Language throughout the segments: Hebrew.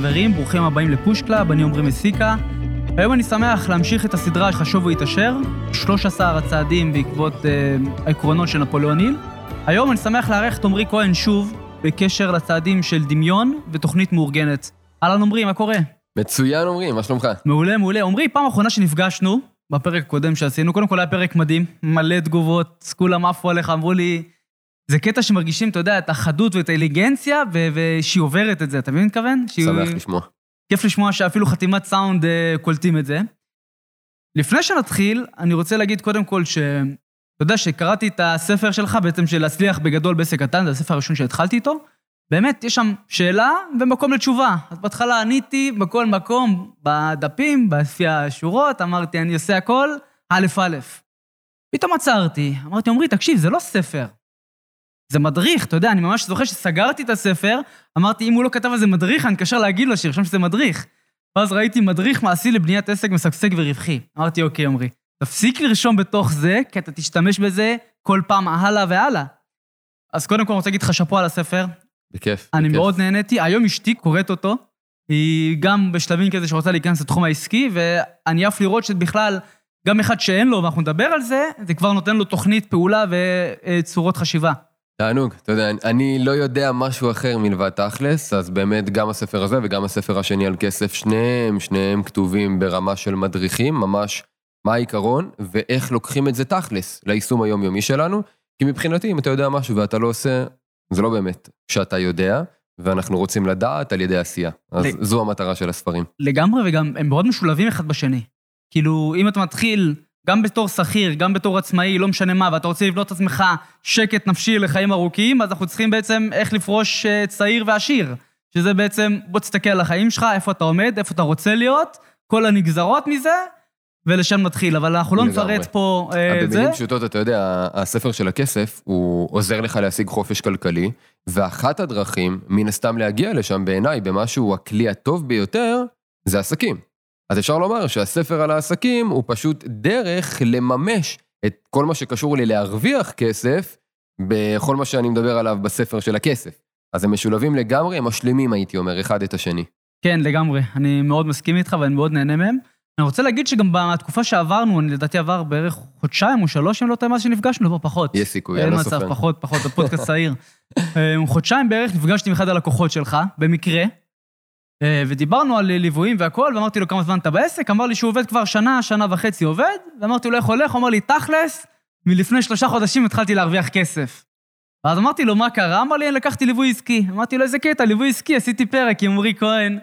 חברים, ברוכים הבאים ל Push Club, אני עמרי מסיקה. היום אני שמח להמשיך את הסדרה חשוב והתעשר, 13 הצעדים בעקבות אה, העקרונות של נפוליאון היל. היום אני שמח לארח את עמרי כהן שוב, בקשר לצעדים של דמיון ותוכנית מאורגנת. אהלן עמרי, מה קורה? מצוין עמרי, מה שלומך? מעולה, מעולה. עמרי, פעם אחרונה שנפגשנו, בפרק הקודם שעשינו, קודם כל היה פרק מדהים, מלא תגובות, כולם עפו עליך, אמרו לי, זה קטע שמרגישים, אתה יודע, את החדות ואת האינטליגנציה, ו- ושהיא עוברת את זה, אתה מבין מה אני מתכוון? שהיא- שמח לשמוע. כיף לשמוע שאפילו חתימת סאונד אה, קולטים את זה. לפני שנתחיל, אני רוצה להגיד קודם כל ש... אתה יודע שקראתי את הספר שלך, בעצם של להצליח בגדול בעסק קטן, זה הספר הראשון שהתחלתי איתו. באמת, יש שם שאלה ומקום לתשובה. אז בהתחלה עניתי בכל מקום, בדפים, לפי השורות, אמרתי, אני עושה הכל, א' א'. פתאום עצרתי, אמרתי, עמרי, תקשיב, זה לא ספר. זה מדריך, אתה יודע, אני ממש זוכר שסגרתי את הספר, אמרתי, אם הוא לא כתב על זה מדריך, אני אתקשר להגיד לו שירשום שזה מדריך. ואז ראיתי מדריך מעשי לבניית עסק משגשג ורווחי. אמרתי, אוקיי, עמרי, תפסיק לרשום בתוך זה, כי אתה תשתמש בזה כל פעם הלאה והלאה. אז קודם כל אני רוצה להגיד לך שאפו על הספר, בכיף. אני בכיף. מאוד נהניתי. היום אשתי קוראת אותו, היא גם בשלבים כזה שרוצה להיכנס לתחום העסקי, ואני עף לראות שבכלל, גם אחד שאין לו, ואנחנו נדבר על זה, זה כבר נותן לו תוכנית פעולה וצורות חשיבה. תענוג, אתה יודע, אני לא יודע משהו אחר מלבד תכלס, אז באמת גם הספר הזה וגם הספר השני על כסף, שניהם, שניהם כתובים ברמה של מדריכים, ממש מה העיקרון ואיך לוקחים את זה תכלס ליישום היומיומי שלנו, כי מבחינתי, אם אתה יודע משהו ואתה לא עושה, זה לא באמת שאתה יודע, ואנחנו רוצים לדעת על ידי עשייה. אז ל- זו המטרה של הספרים. לגמרי, וגם הם מאוד משולבים אחד בשני. כאילו, אם אתה מתחיל גם בתור שכיר, גם בתור עצמאי, לא משנה מה, ואתה רוצה לבנות את עצמך שקט נפשי לחיים ארוכים, אז אנחנו צריכים בעצם איך לפרוש אה, צעיר ועשיר. שזה בעצם, בוא תסתכל על החיים שלך, איפה אתה עומד, איפה אתה רוצה להיות, כל הנגזרות מזה, ולשם נתחיל. אבל אנחנו לא. נפרט פה אה, את זה. במילים פשוטות, אתה יודע, הספר של הכסף, הוא עוזר לך להשיג חופש כלכלי, ואחת הדרכים, מן הסתם להגיע לשם בעיניי, במה שהוא הכלי הטוב ביותר, זה עסקים. אז אפשר לומר שהספר על העסקים הוא פשוט דרך לממש את כל מה שקשור לי להרוויח כסף, בכל מה שאני מדבר עליו בספר של הכסף. אז הם משולבים לגמרי, הם משלימים, הייתי אומר, אחד את השני. כן, לגמרי. אני מאוד מסכים איתך ואני מאוד נהנה מהם. אני רוצה להגיד שגם בתקופה שעברנו, אני לדעתי עבר בערך חודשיים או שלוש, אם לא טועה, מאז שנפגשנו, פה פחות. יש סיכוי, אני אין לא מצב. פחות, פחות, הפודקאסט צעיר. אה, חודשיים בערך נפגשתי עם אחד הלקוחות שלך, במקרה, ודיברנו על ליוויים והכול, ואמרתי לו כמה זמן אתה בעסק, אמר לי שהוא עובד כבר שנה, שנה וחצי עובד, ואמרתי לו איך הולך, הוא אמר לי, תכלס, מלפני שלושה חודשים התחלתי להרוויח כסף. ואז אמרתי לו, מה קרה? אמר לי, לקחתי ליווי עסקי. אמרתי לו, איזה קטע, ליווי עסקי, עשיתי פרק עם עמרי כהן.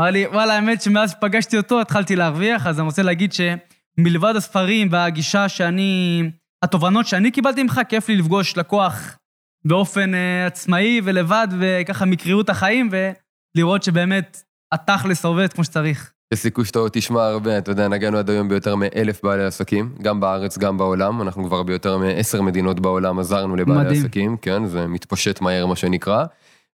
אמר לי, וואלה, האמת שמאז שפגשתי אותו התחלתי להרוויח, אז אני רוצה להגיד שמלבד הספרים והגישה שאני... התובנות שאני קיבלתי ממך, כיף לי לפגוש לקוח באופן uh, עצמאי ולבד, וככה מקריאות החיים, ולראות שבאמת התכלס עובד כמו שצריך. יש סיכוי שאתה עוד תשמע הרבה, אתה יודע, נגענו עד היום ביותר מאלף בעלי עסקים, גם בארץ, גם בעולם, אנחנו כבר ביותר מעשר מדינות בעולם עזרנו לבעלי מדהים. עסקים, כן, זה מתפשט מהר מה שנקרא,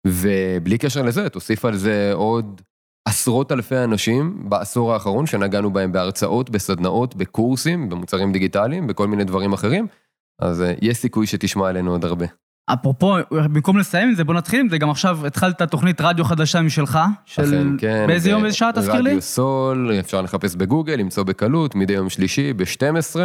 ובלי קשר לזה, תוסיף על זה עוד עשרות אלפי אנשים בעשור האחרון שנגענו בהם בהרצאות, בסדנאות, בקורסים, במוצרים דיגיטליים, בכל מיני דברים אחרים, אז אה, יש סיכוי שתשמע עלינו עוד הרבה. אפרופו, במקום לסיים עם זה, בוא נתחיל עם זה, גם עכשיו התחלת תוכנית רדיו חדשה משלך, של... כן. באיזה יום, באיזה שעה, תזכיר לי? רדיו סול, אפשר לחפש בגוגל, למצוא בקלות, מדי יום שלישי ב-12.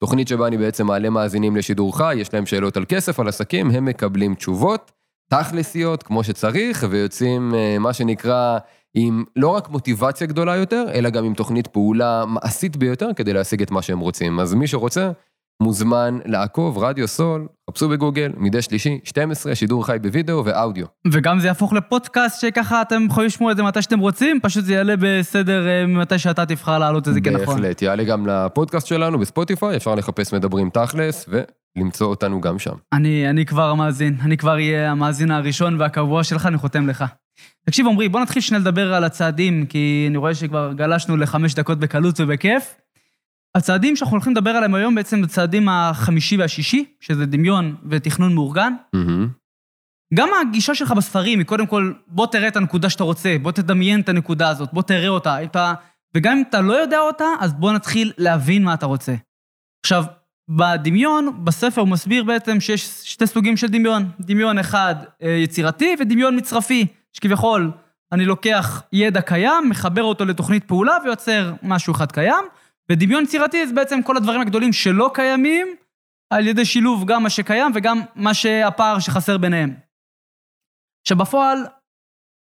תוכנית שבה אני בעצם מעלה מאזינים לשידור חי, יש להם שאלות על כסף, על עסקים, הם מקבלים תשובות, תכלסיות, כמו שצריך, ויוצאים, אה, מה שנקרא, עם לא רק מוטיבציה גדולה יותר, אלא גם עם תוכנית פעולה מעשית ביותר כדי להשיג את מה שהם רוצים. אז מי שרוצה, מוזמן לעקוב, רדיו סול, חפשו בגוגל, מדי שלישי, 12, שידור חי בווידאו ואודיו. וגם זה יהפוך לפודקאסט שככה אתם יכולים לשמוע את זה מתי שאתם רוצים, פשוט זה יעלה בסדר אה, מתי שאתה תבחר להעלות את זה כנכון. בהחלט, יעלה גם לפודקאסט שלנו בספוטיפיי, אפשר לחפש מדברים תכלס, ולמצוא אותנו גם שם. אני, אני כבר המאזין, אני כבר אהיה המאזין הראשון והקבוע שלך, אני חותם לך. תקשיב, עמרי, בוא נתחיל שנייה לדבר על הצעדים, כי אני רואה שכבר גלשנו לחמש דקות בקלות ובכיף. הצעדים שאנחנו הולכים לדבר עליהם היום בעצם הצעדים החמישי והשישי, שזה דמיון ותכנון מאורגן. גם הגישה שלך בספרים היא קודם כל, בוא תראה את הנקודה שאתה רוצה, בוא תדמיין את הנקודה הזאת, בוא תראה אותה. אתה, וגם אם אתה לא יודע אותה, אז בוא נתחיל להבין מה אתה רוצה. עכשיו, בדמיון, בספר הוא מסביר בעצם שיש שתי סוגים של דמיון. דמיון אחד אה, יצירתי ודמיון מצרפי, שכביכול אני לוקח ידע קיים, מחבר אותו לתוכנית פעולה ויוצר משהו אחד קיים. ודמיון יצירתי זה בעצם כל הדברים הגדולים שלא קיימים, על ידי שילוב גם מה שקיים וגם מה שהפער שחסר ביניהם. שבפועל,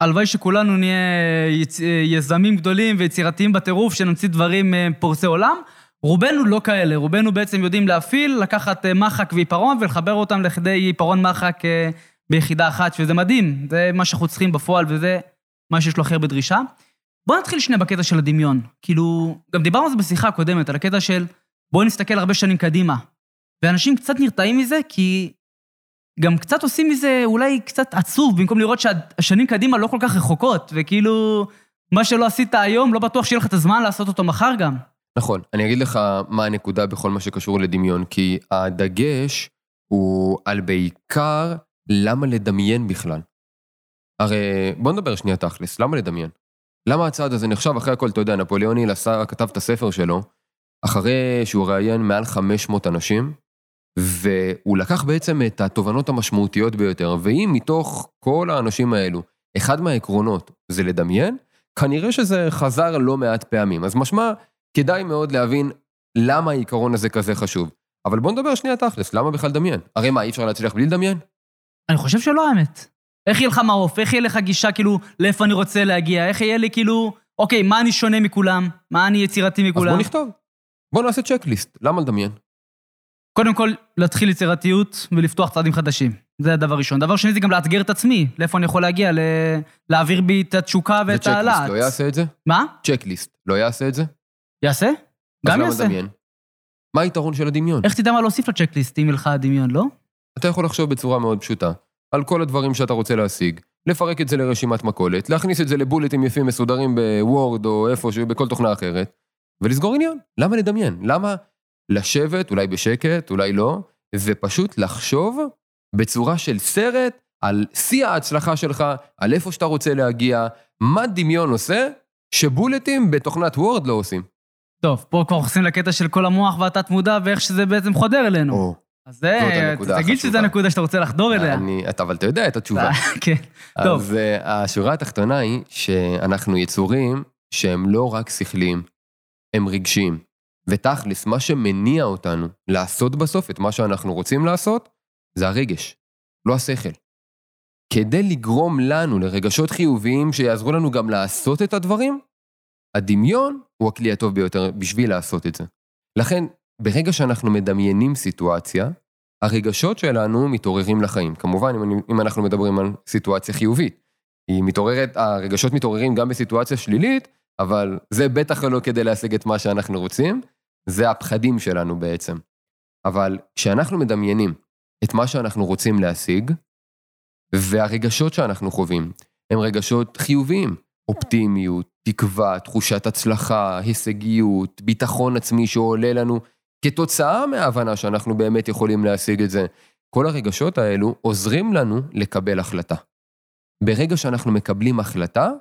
הלוואי שכולנו נהיה יצ... יזמים גדולים ויצירתיים בטירוף, שנמציא דברים אה, פורסי עולם. רובנו לא כאלה, רובנו בעצם יודעים להפעיל, לקחת אה, מחק ועיפרון ולחבר אותם לכדי עיפרון מחק אה, ביחידה אחת, שזה מדהים, זה מה שאנחנו צריכים בפועל וזה מה שיש לו הכי הרבה בואו נתחיל שנייה בקטע של הדמיון. כאילו, גם דיברנו על זה בשיחה הקודמת, על הקטע של בואו נסתכל הרבה שנים קדימה. ואנשים קצת נרתעים מזה, כי גם קצת עושים מזה אולי קצת עצוב, במקום לראות שהשנים קדימה לא כל כך רחוקות, וכאילו, מה שלא עשית היום, לא בטוח שיהיה לך את הזמן לעשות אותו מחר גם. נכון, אני אגיד לך מה הנקודה בכל מה שקשור לדמיון, כי הדגש הוא על בעיקר למה לדמיין בכלל. הרי בוא נדבר שנייה תכלס, למה לדמיין? למה הצעד הזה נחשב? אחרי הכל, אתה יודע, נפוליאון היל עשה, כתב את הספר שלו, אחרי שהוא ראיין מעל 500 אנשים, והוא לקח בעצם את התובנות המשמעותיות ביותר, ואם מתוך כל האנשים האלו, אחד מהעקרונות זה לדמיין, כנראה שזה חזר לא מעט פעמים. אז משמע, כדאי מאוד להבין למה העיקרון הזה כזה חשוב. אבל בוא נדבר שנייה תכלס, למה בכלל לדמיין? הרי מה, אי אפשר להצליח בלי לדמיין? אני חושב שלא האמת. איך יהיה לך מעוף? איך יהיה לך גישה כאילו לאיפה אני רוצה להגיע? איך יהיה לי כאילו, אוקיי, מה אני שונה מכולם? מה אני יצירתי מכולם? אז בוא נכתוב. בוא נעשה צ'קליסט, למה לדמיין? קודם כל, להתחיל יצירתיות ולפתוח צעדים חדשים. זה הדבר ראשון. דבר שני זה גם לאתגר את עצמי, לאיפה אני יכול להגיע, ל... להעביר בי את התשוקה ואת הלהט. וצ'קליסט לא יעשה את זה? מה? צ'קליסט לא יעשה את זה? יעשה? גם יעשה. לדמיין? מה היתרון של הדמיון? איך תדע מה להוסיף לצ'קליסט אם יהיה לך דמיון, לא? אתה יכול לחשוב בצורה מאוד פשוטה, על כל הדברים שאתה רוצה להשיג, לפרק את זה לרשימת מכולת, להכניס את זה לבולטים יפים מסודרים בוורד או איפה, בכל תוכנה אחרת, ולסגור עניין. למה לדמיין? למה לשבת, אולי בשקט, אולי לא, ופשוט לחשוב בצורה של סרט על שיא ההצלחה שלך, על איפה שאתה רוצה להגיע, מה דמיון עושה, שבולטים בתוכנת וורד לא עושים. טוב, פה כבר נכנסים לקטע של כל המוח והתת מודע ואיך שזה בעצם חודר אלינו. או, אז זה, תגיד שזו הנקודה שאתה רוצה לחדור אליה. אני, אתה, אבל אתה יודע את התשובה. כן, טוב. אז uh, השורה התחתונה היא שאנחנו יצורים שהם לא רק שכליים, הם רגשיים. ותכלס, מה שמניע אותנו לעשות בסוף את מה שאנחנו רוצים לעשות, זה הרגש, לא השכל. כדי לגרום לנו לרגשות חיוביים שיעזרו לנו גם לעשות את הדברים, הדמיון הוא הכלי הטוב ביותר בשביל לעשות את זה. לכן, ברגע שאנחנו מדמיינים סיטואציה, הרגשות שלנו מתעוררים לחיים. כמובן, אם, אם אנחנו מדברים על סיטואציה חיובית. היא מתעוררת, הרגשות מתעוררים גם בסיטואציה שלילית, אבל זה בטח לא כדי להשיג את מה שאנחנו רוצים, זה הפחדים שלנו בעצם. אבל כשאנחנו מדמיינים את מה שאנחנו רוצים להשיג, והרגשות שאנחנו חווים הם רגשות חיוביים, אופטימיות, תקווה, תחושת הצלחה, הישגיות, ביטחון עצמי שעולה לנו כתוצאה מההבנה שאנחנו באמת יכולים להשיג את זה. כל הרגשות האלו עוזרים לנו לקבל החלטה. ברגע שאנחנו מקבלים החלטה,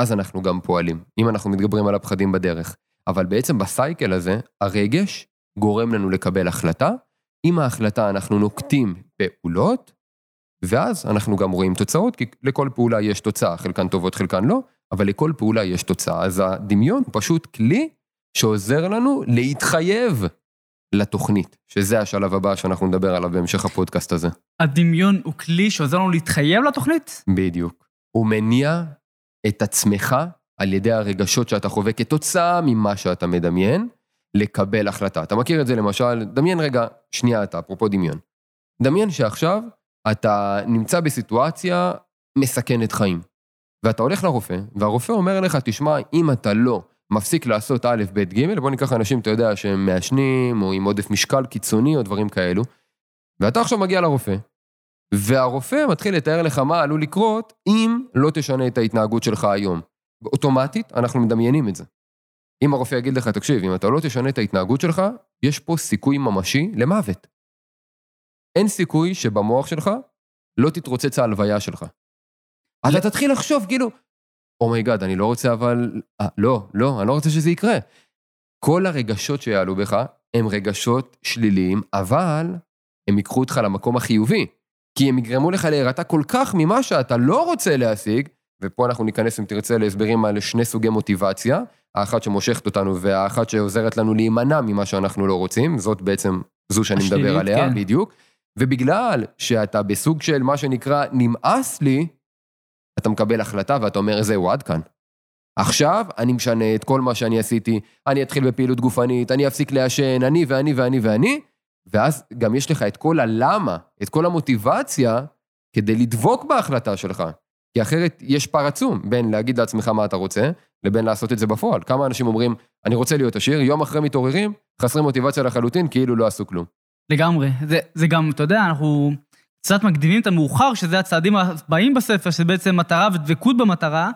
אז אנחנו גם פועלים, אם אנחנו מתגברים על הפחדים בדרך. אבל בעצם בסייקל הזה, הרגש גורם לנו לקבל החלטה, עם ההחלטה אנחנו נוקטים פעולות, ואז אנחנו גם רואים תוצאות, כי לכל פעולה יש תוצאה, חלקן טובות, חלקן לא, אבל לכל פעולה יש תוצאה. אז הדמיון הוא פשוט כלי שעוזר לנו להתחייב לתוכנית, שזה השלב הבא שאנחנו נדבר עליו בהמשך הפודקאסט הזה. הדמיון הוא כלי שעוזר לנו להתחייב לתוכנית? בדיוק. הוא מניע את עצמך על ידי הרגשות שאתה חווה כתוצאה ממה שאתה מדמיין, לקבל החלטה. אתה מכיר את זה למשל, דמיין רגע, שנייה אתה, אפרופו דמיון. דמיין שעכשיו אתה נמצא בסיטואציה מסכנת חיים. ואתה הולך לרופא, והרופא אומר לך, תשמע, אם אתה לא מפסיק לעשות א', ב', ג', בוא ניקח אנשים, אתה יודע, שהם מעשנים, או עם עודף משקל קיצוני, או דברים כאלו, ואתה עכשיו מגיע לרופא, והרופא מתחיל לתאר לך מה עלול לקרות אם לא תשנה את ההתנהגות שלך היום. אוטומטית, אנחנו מדמיינים את זה. אם הרופא יגיד לך, תקשיב, אם אתה לא תשנה את ההתנהגות שלך, יש פה סיכוי ממשי למוות. אין סיכוי שבמוח שלך לא תתרוצץ ההלוויה שלך. אז אתה תתחיל לחשוב, כאילו, oh my god, oh אני לא רוצה אבל... אה, אה, לא, לא, אני לא רוצה שזה יקרה. כל הרגשות שיעלו בך הם רגשות שליליים, אבל הם ייקחו אותך למקום החיובי. כי הם יגרמו לך להירתע כל כך ממה שאתה לא רוצה להשיג, ופה אנחנו ניכנס, אם תרצה, להסברים על שני סוגי מוטיבציה, האחת שמושכת אותנו והאחת שעוזרת לנו להימנע ממה שאנחנו לא רוצים, זאת בעצם זו שאני השלילית, מדבר עליה, כן. בדיוק. ובגלל שאתה בסוג של מה שנקרא נמאס לי, אתה מקבל החלטה ואתה אומר, זהו, עד כאן. עכשיו אני משנה את כל מה שאני עשיתי, אני אתחיל בפעילות גופנית, אני אפסיק לעשן, אני ואני ואני ואני, ואז גם יש לך את כל הלמה, את כל המוטיבציה, כדי לדבוק בהחלטה שלך. כי אחרת יש פער עצום בין להגיד לעצמך מה אתה רוצה, לבין לעשות את זה בפועל. כמה אנשים אומרים, אני רוצה להיות עשיר, יום אחרי מתעוררים, חסרי מוטיבציה לחלוטין, כאילו לא עשו כלום. לגמרי. זה, זה גם, אתה יודע, אנחנו קצת מקדימים את המאוחר, שזה הצעדים הבאים בספר, שזה בעצם מטרה ודבקות במטרה,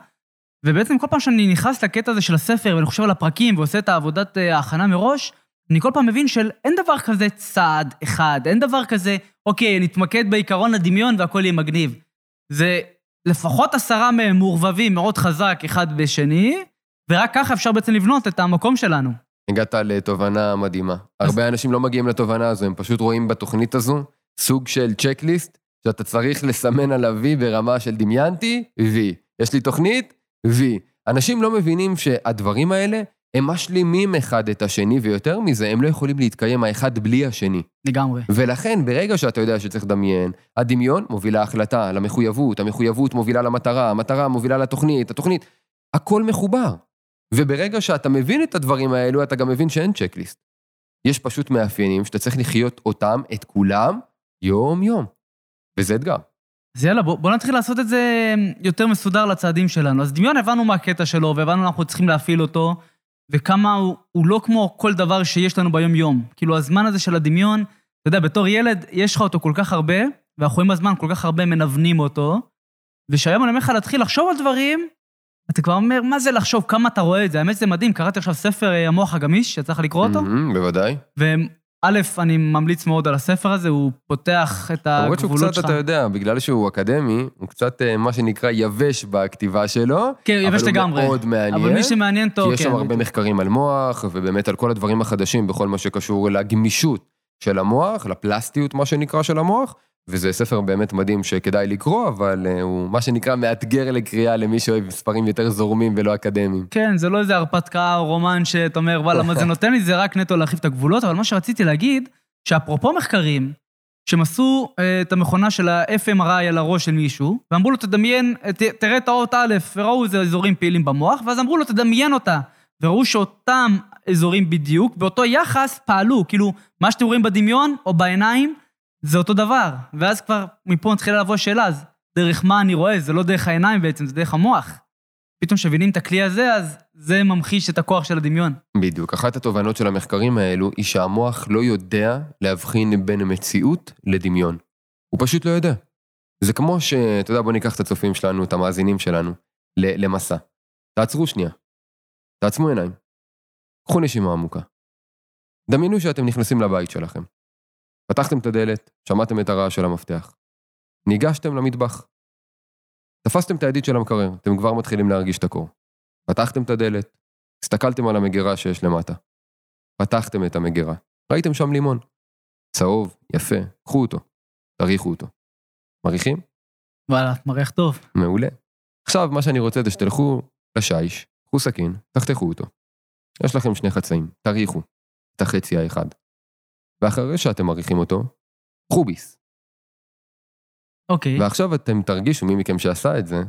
ובעצם כל פעם שאני נכנס לקטע הזה של הספר, ואני חושב על הפרקים ועושה את העבודת אה, ההכנה מראש, אני כל פעם מבין של אין דבר כזה צעד אחד, אין דבר כזה, אוקיי, נתמקד בעיקרון הדמיון והכל יהיה מגניב. זה לפחות עשרה מהם מעורבבים מאוד חזק אחד בשני, ורק ככה אפשר בעצם לבנות את המקום שלנו. הגעת לתובנה מדהימה. הרבה אנשים לא מגיעים לתובנה הזו, הם פשוט רואים בתוכנית הזו סוג של צ'קליסט, שאתה צריך לסמן עליו וי ברמה של דמיינתי, וי. יש לי תוכנית, וי. אנשים לא מבינים שהדברים האלה, הם משלימים אחד את השני, ויותר מזה, הם לא יכולים להתקיים האחד בלי השני. לגמרי. ולכן, ברגע שאתה יודע שצריך לדמיין, הדמיון מוביל להחלטה, למחויבות, המחויבות מובילה למטרה, המטרה מובילה לתוכנית, התוכנית, הכל מחובר. וברגע שאתה מבין את הדברים האלו, אתה גם מבין שאין צ'קליסט. יש פשוט מאפיינים שאתה צריך לחיות אותם, את כולם, יום-יום. וזה אתגר. אז יאללה, בוא, בוא נתחיל לעשות את זה יותר מסודר לצעדים שלנו. אז דמיון, הבנו מה הקטע שלו, והבנו אנחנו צריכים להפעיל אותו, וכמה הוא, הוא לא כמו כל דבר שיש לנו ביום-יום. כאילו, הזמן הזה של הדמיון, אתה יודע, בתור ילד, יש לך אותו כל כך הרבה, ואנחנו עם הזמן כל כך הרבה מנוונים אותו, ושהיום אני אומר לך להתחיל לחשוב על דברים, אתה כבר אומר, מה זה לחשוב, כמה אתה רואה את זה? האמת שזה מדהים, קראתי עכשיו ספר אה, המוח הגמיש, שיצא לך לקרוא אותו, מהמם, בוודאי. וא', אני ממליץ מאוד על הספר הזה, הוא פותח את למרות שהוא הגבולות קצת, שלך. אתה יודע, בגלל שהוא אקדמי, הוא קצת אה, מה שנקרא יבש בכתיבה שלו. כן, יבש לגמרי. אבל הוא מאוד מעניין. אבל מי שמעניין אותו, כי יש כן. שם הרבה מחקרים על מוח, ובאמת על כל הדברים החדשים בכל מה שקשור לגמישות של המוח, לפלסטיות, מה שנקרא, של המוח, וזה ספר באמת מדהים שכדאי לקרוא, אבל אה, הוא מה שנקרא מאתגר לקריאה למי שאוהב מספרים יותר זורמים ולא אקדמיים. כן, זה לא איזה הרפתקה או רומן שאתה אומר, וואלה, מה זה נותן לי, זה רק נטו להרחיב את הגבולות, אבל מה שרציתי להגיד, שאפרופו מחקרים, שהם עשו אה, את המכונה של ה-FMRI על הראש של מישהו, ואמרו לו, תדמיין, ת, תראה את האות א', וראו איזה אזורים פעילים במוח, ואז אמרו לו, תדמיין אותה. וראו שאותם אזורים בדיוק, באותו יחס פעלו, כאילו, מה שאתם רואים בדמיון או בעיניים, זה אותו דבר. ואז כבר מפה מתחילה לבוא השאלה, אז דרך מה אני רואה? זה לא דרך העיניים בעצם, זה דרך המוח. פתאום כשמבינים את הכלי הזה, אז זה ממחיש את הכוח של הדמיון. בדיוק. אחת התובנות של המחקרים האלו היא שהמוח לא יודע להבחין בין מציאות לדמיון. הוא פשוט לא יודע. זה כמו ש... אתה יודע, בוא ניקח את הצופים שלנו, את המאזינים שלנו, למסע. תעצרו שנייה. תעצמו עיניים. קחו נשימה עמוקה. דמיינו שאתם נכנסים לבית שלכם. פתחתם את הדלת, שמעתם את הרעש של המפתח. ניגשתם למטבח. תפסתם את הידית של המקרר, אתם כבר מתחילים להרגיש את הקור. פתחתם את הדלת, הסתכלתם על המגירה שיש למטה. פתחתם את המגירה, ראיתם שם לימון. צהוב, יפה, קחו אותו, תריחו אותו. מריחים? וואלה, מריח טוב. מעולה. עכשיו, מה שאני רוצה זה שתלכו לשיש, קחו סכין, תחתכו אותו. יש לכם שני חצאים, תריחו את החצי האחד. ואחרי שאתם מריחים אותו, קחו ביס. אוקיי. ועכשיו אתם תרגישו, מי מכם שעשה את זה,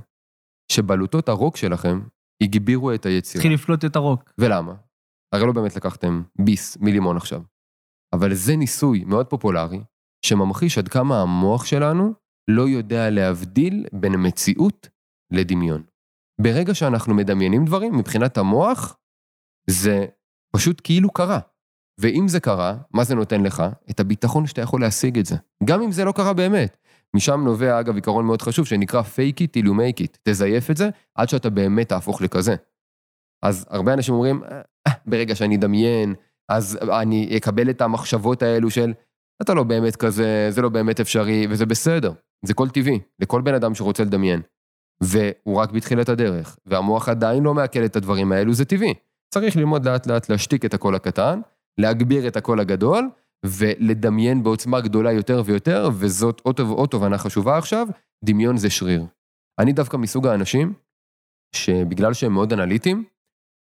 שבלוטות הרוק שלכם הגבירו את היצירה. התחיל לפלוט את הרוק. ולמה? הרי לא באמת לקחתם ביס מלימון עכשיו. אבל זה ניסוי מאוד פופולרי, שממחיש עד כמה המוח שלנו לא יודע להבדיל בין מציאות לדמיון. ברגע שאנחנו מדמיינים דברים, מבחינת המוח, זה פשוט כאילו קרה. ואם זה קרה, מה זה נותן לך? את הביטחון שאתה יכול להשיג את זה. גם אם זה לא קרה באמת. משם נובע, אגב, עיקרון מאוד חשוב, שנקרא fake it till you make it. תזייף את זה עד שאתה באמת תהפוך לכזה. אז הרבה אנשים אומרים, "אה, ברגע שאני אדמיין, אז אני אקבל את המחשבות האלו של, אתה לא באמת כזה, זה לא באמת אפשרי, וזה בסדר. זה כל טבעי, לכל בן אדם שרוצה לדמיין. והוא רק בתחילת הדרך, והמוח עדיין לא מעכל את הדברים האלו, זה טבעי. צריך ללמוד לאט לאט להשתיק את הקול הקטן, להגביר את הקול הגדול, ולדמיין בעוצמה גדולה יותר ויותר, וזאת עוד, תובנה חשובה עכשיו, דמיון זה שריר. אני דווקא מסוג האנשים שבגלל שהם מאוד אנליטיים,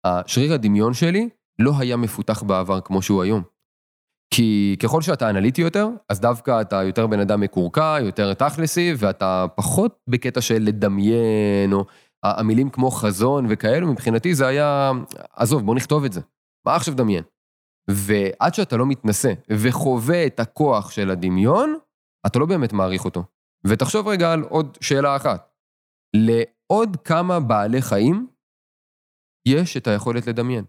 השריר הדמיון שלי לא היה מפותח בעבר כמו שהוא היום. כי ככל שאתה אנליטי יותר, אז דווקא אתה יותר בן אדם מקורקע, יותר תכלסי, ואתה פחות בקטע של לדמיין, או המילים כמו חזון וכאלו, מבחינתי זה היה, עזוב, בוא נכתוב את זה. מה עכשיו דמיין? ועד שאתה לא מתנשא וחווה את הכוח של הדמיון, אתה לא באמת מעריך אותו. ותחשוב רגע על עוד שאלה אחת. לעוד כמה בעלי חיים יש את היכולת לדמיין?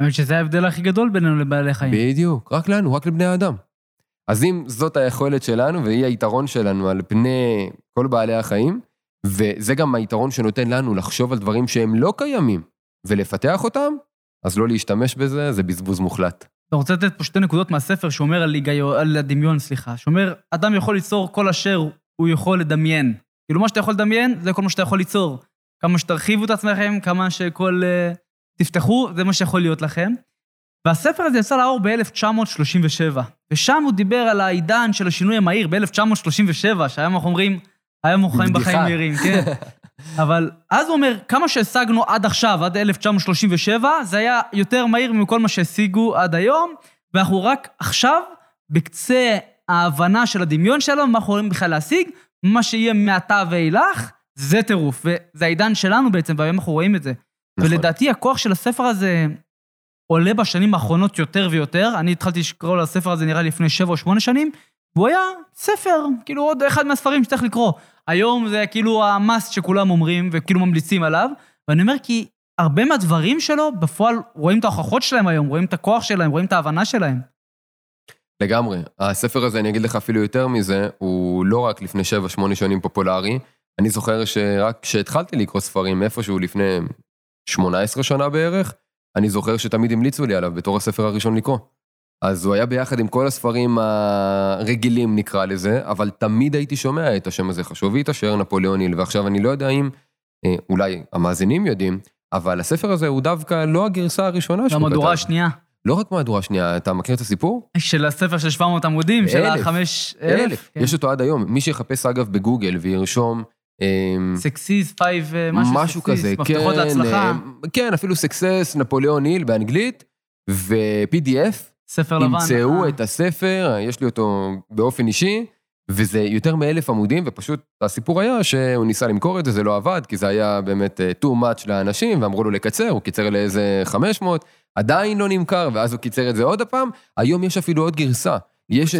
האמת שזה ההבדל הכי גדול בינינו לבעלי חיים. בדיוק, רק לנו, רק לבני האדם. אז אם זאת היכולת שלנו והיא היתרון שלנו על פני כל בעלי החיים, וזה גם היתרון שנותן לנו לחשוב על דברים שהם לא קיימים ולפתח אותם, אז לא להשתמש בזה, זה בזבוז מוחלט. אתה רוצה לתת פה שתי נקודות מהספר שאומר על, היגיון, על הדמיון, סליחה, שאומר, אדם יכול ליצור כל אשר הוא יכול לדמיין. כאילו, מה שאתה יכול לדמיין, זה כל מה שאתה יכול ליצור. כמה שתרחיבו את עצמכם, כמה שכל... Uh, תפתחו, זה מה שיכול להיות לכם. והספר הזה יצא לאור ב-1937, ושם הוא דיבר על העידן של השינוי המהיר ב-1937, שהיום אנחנו אומרים, היום אנחנו חיים בחיים מהירים, כן. אבל אז הוא אומר, כמה שהשגנו עד עכשיו, עד 1937, זה היה יותר מהיר מכל מה שהשיגו עד היום, ואנחנו רק עכשיו, בקצה ההבנה של הדמיון שלנו, מה אנחנו יכולים בכלל להשיג, מה שיהיה מעתה ואילך, זה טירוף. וזה העידן שלנו בעצם, והיום אנחנו רואים את זה. נכון. ולדעתי הכוח של הספר הזה עולה בשנים האחרונות יותר ויותר. אני התחלתי לקרוא לספר הזה נראה לי לפני שבע או שמונה שנים, והוא היה ספר, כאילו עוד אחד מהספרים שצריך לקרוא. היום זה כאילו המאסט שכולם אומרים וכאילו ממליצים עליו, ואני אומר כי הרבה מהדברים שלו, בפועל רואים את ההוכחות שלהם היום, רואים את הכוח שלהם, רואים את ההבנה שלהם. לגמרי. הספר הזה, אני אגיד לך אפילו יותר מזה, הוא לא רק לפני 7-8 שנים פופולרי. אני זוכר שרק כשהתחלתי לקרוא ספרים איפשהו לפני 18 שנה בערך, אני זוכר שתמיד המליצו לי עליו בתור הספר הראשון לקרוא. אז הוא היה ביחד עם כל הספרים הרגילים נקרא לזה, אבל תמיד הייתי שומע את השם הזה, חשובי את אשר נפוליאון היל, ועכשיו אני לא יודע אם, אה, אולי המאזינים יודעים, אבל הספר הזה הוא דווקא לא הגרסה הראשונה שהוא כתב. המהדורה השנייה. לא רק מהדורה שנייה, אתה מכיר את הסיפור? של הספר של 700 עמודים, של החמש אלף. אלף. כן. יש אותו עד היום. מי שיחפש אגב בגוגל וירשום אמ, success, five, אה, משהו, משהו סקסיס, כזה, מפתחות כן, להצלחה. אה, כן, אפילו סקסס, נפוליאון היל באנגלית, ו-PDF. ספר לבן. ימצאו אה. את הספר, יש לי אותו באופן אישי, וזה יותר מאלף עמודים, ופשוט הסיפור היה שהוא ניסה למכור את זה, זה לא עבד, כי זה היה באמת too much לאנשים, ואמרו לו לקצר, הוא קיצר לאיזה 500, עדיין לא נמכר, ואז הוא קיצר את זה עוד הפעם. היום יש אפילו עוד גרסה. יש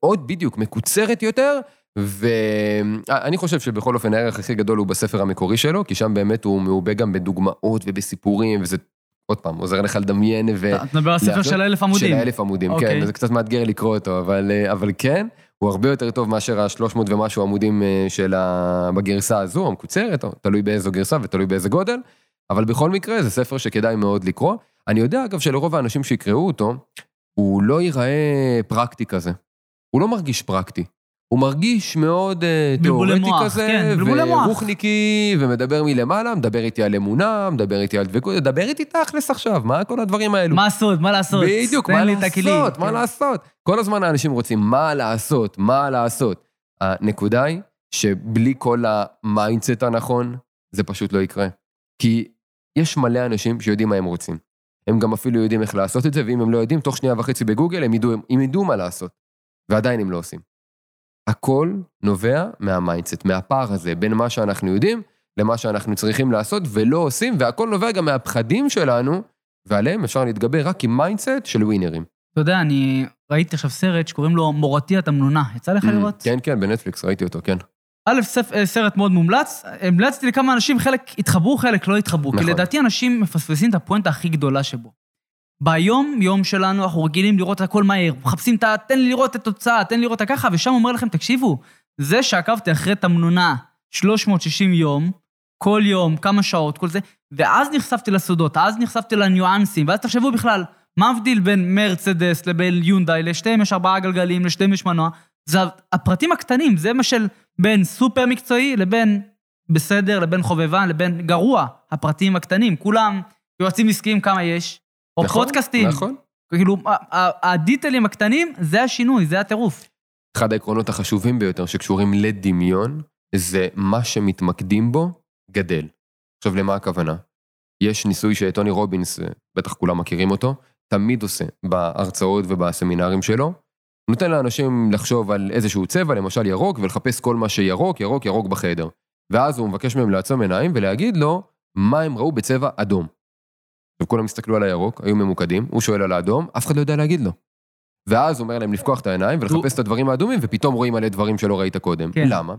עוד, בדיוק, מקוצרת יותר, ואני חושב שבכל אופן הערך הכי גדול הוא בספר המקורי שלו, כי שם באמת הוא מעובה גם בדוגמאות ובסיפורים, וזה עוד פעם, עוזר לך לדמיין ו... אתה מדבר על ספר של אלף עמודים. של אלף עמודים, כן, אוקיי. וזה קצת מאתגר לקרוא אותו, אבל, אבל כן, הוא הרבה יותר טוב מאשר השלוש מאות ומשהו עמודים אה, של ה... בגרסה הזו, המקוצרת, או תלוי באיזו גרסה ותלוי באיזה גודל, אבל בכל מקרה זה ספר שכדאי מאוד לקרוא. אני יודע אגב שלרוב האנשים שיקראו אותו, הוא לא ייראה פרקטי כזה. הוא לא מרגיש פרקטי. הוא מרגיש מאוד uh, תיאורטי כזה, כן, ורוחניקי, ומדבר מלמעלה, מדבר איתי על אמונה, מדבר איתי על דבקות, דבר איתי תכלס עכשיו, מה כל הדברים האלו? מה לעשות, מה לעשות? בדיוק, מה לעשות, מה כן. לעשות. כל הזמן האנשים רוצים מה לעשות, מה לעשות. הנקודה היא שבלי כל המיינדסט הנכון, זה פשוט לא יקרה. כי יש מלא אנשים שיודעים מה הם רוצים. הם גם אפילו יודעים איך לעשות את זה, ואם הם לא יודעים, תוך שנייה וחצי בגוגל הם ידעו, הם ידעו מה לעשות. ועדיין הם לא עושים. הכל נובע מהמיינדסט, מהפער הזה בין מה שאנחנו יודעים למה שאנחנו צריכים לעשות ולא עושים, והכל נובע גם מהפחדים שלנו, ועליהם אפשר להתגבר רק עם מיינדסט של ווינרים. אתה יודע, אני ראיתי עכשיו סרט שקוראים לו מורתי התמנונה. יצא לך mm, לראות? כן, כן, בנטפליקס ראיתי אותו, כן. א', אה, סרט מאוד מומלץ, המלצתי לכמה אנשים, חלק התחברו, חלק לא התחברו. נכון. כי לדעתי אנשים מפספסים את הפואנטה הכי גדולה שבו. ביום יום שלנו אנחנו רגילים לראות הכל מהר, מחפשים את ה... תן לי לראות את התוצאה, תן לי לראות את הככה, ושם אומר לכם, תקשיבו, זה שעקבתי אחרי תמנונה 360 יום, כל יום, כמה שעות, כל זה, ואז נחשפתי לסודות, אז נחשפתי לניואנסים, ואז תחשבו בכלל, מה הבדיל בין מרצדס לבין יונדאי, לשתיהם יש ארבעה גלגלים, לשתיהם יש מנוע, זה הפרטים הקטנים, זה מה של בין סופר מקצועי לבין בסדר, לבין חובבן, לבין גרוע, הפרטים הקטנים, כולם יועצים עסקיים כמה יש, או נכון, פודקאסטים. נכון. כאילו, הדיטלים הקטנים, זה השינוי, זה הטירוף. אחד העקרונות החשובים ביותר שקשורים לדמיון, זה מה שמתמקדים בו, גדל. עכשיו, למה הכוונה? יש ניסוי שטוני רובינס, בטח כולם מכירים אותו, תמיד עושה בהרצאות ובסמינרים שלו. נותן לאנשים לחשוב על איזשהו צבע, למשל ירוק, ולחפש כל מה שירוק, ירוק, ירוק בחדר. ואז הוא מבקש מהם לעצום עיניים ולהגיד לו מה הם ראו בצבע אדום. וכולם הסתכלו על הירוק, היו ממוקדים, הוא שואל על האדום, אף אחד לא יודע להגיד לו. ואז אומר להם לפקוח את העיניים ולחפש את הדברים האדומים, ופתאום רואים מלא דברים שלא ראית קודם. כן. למה?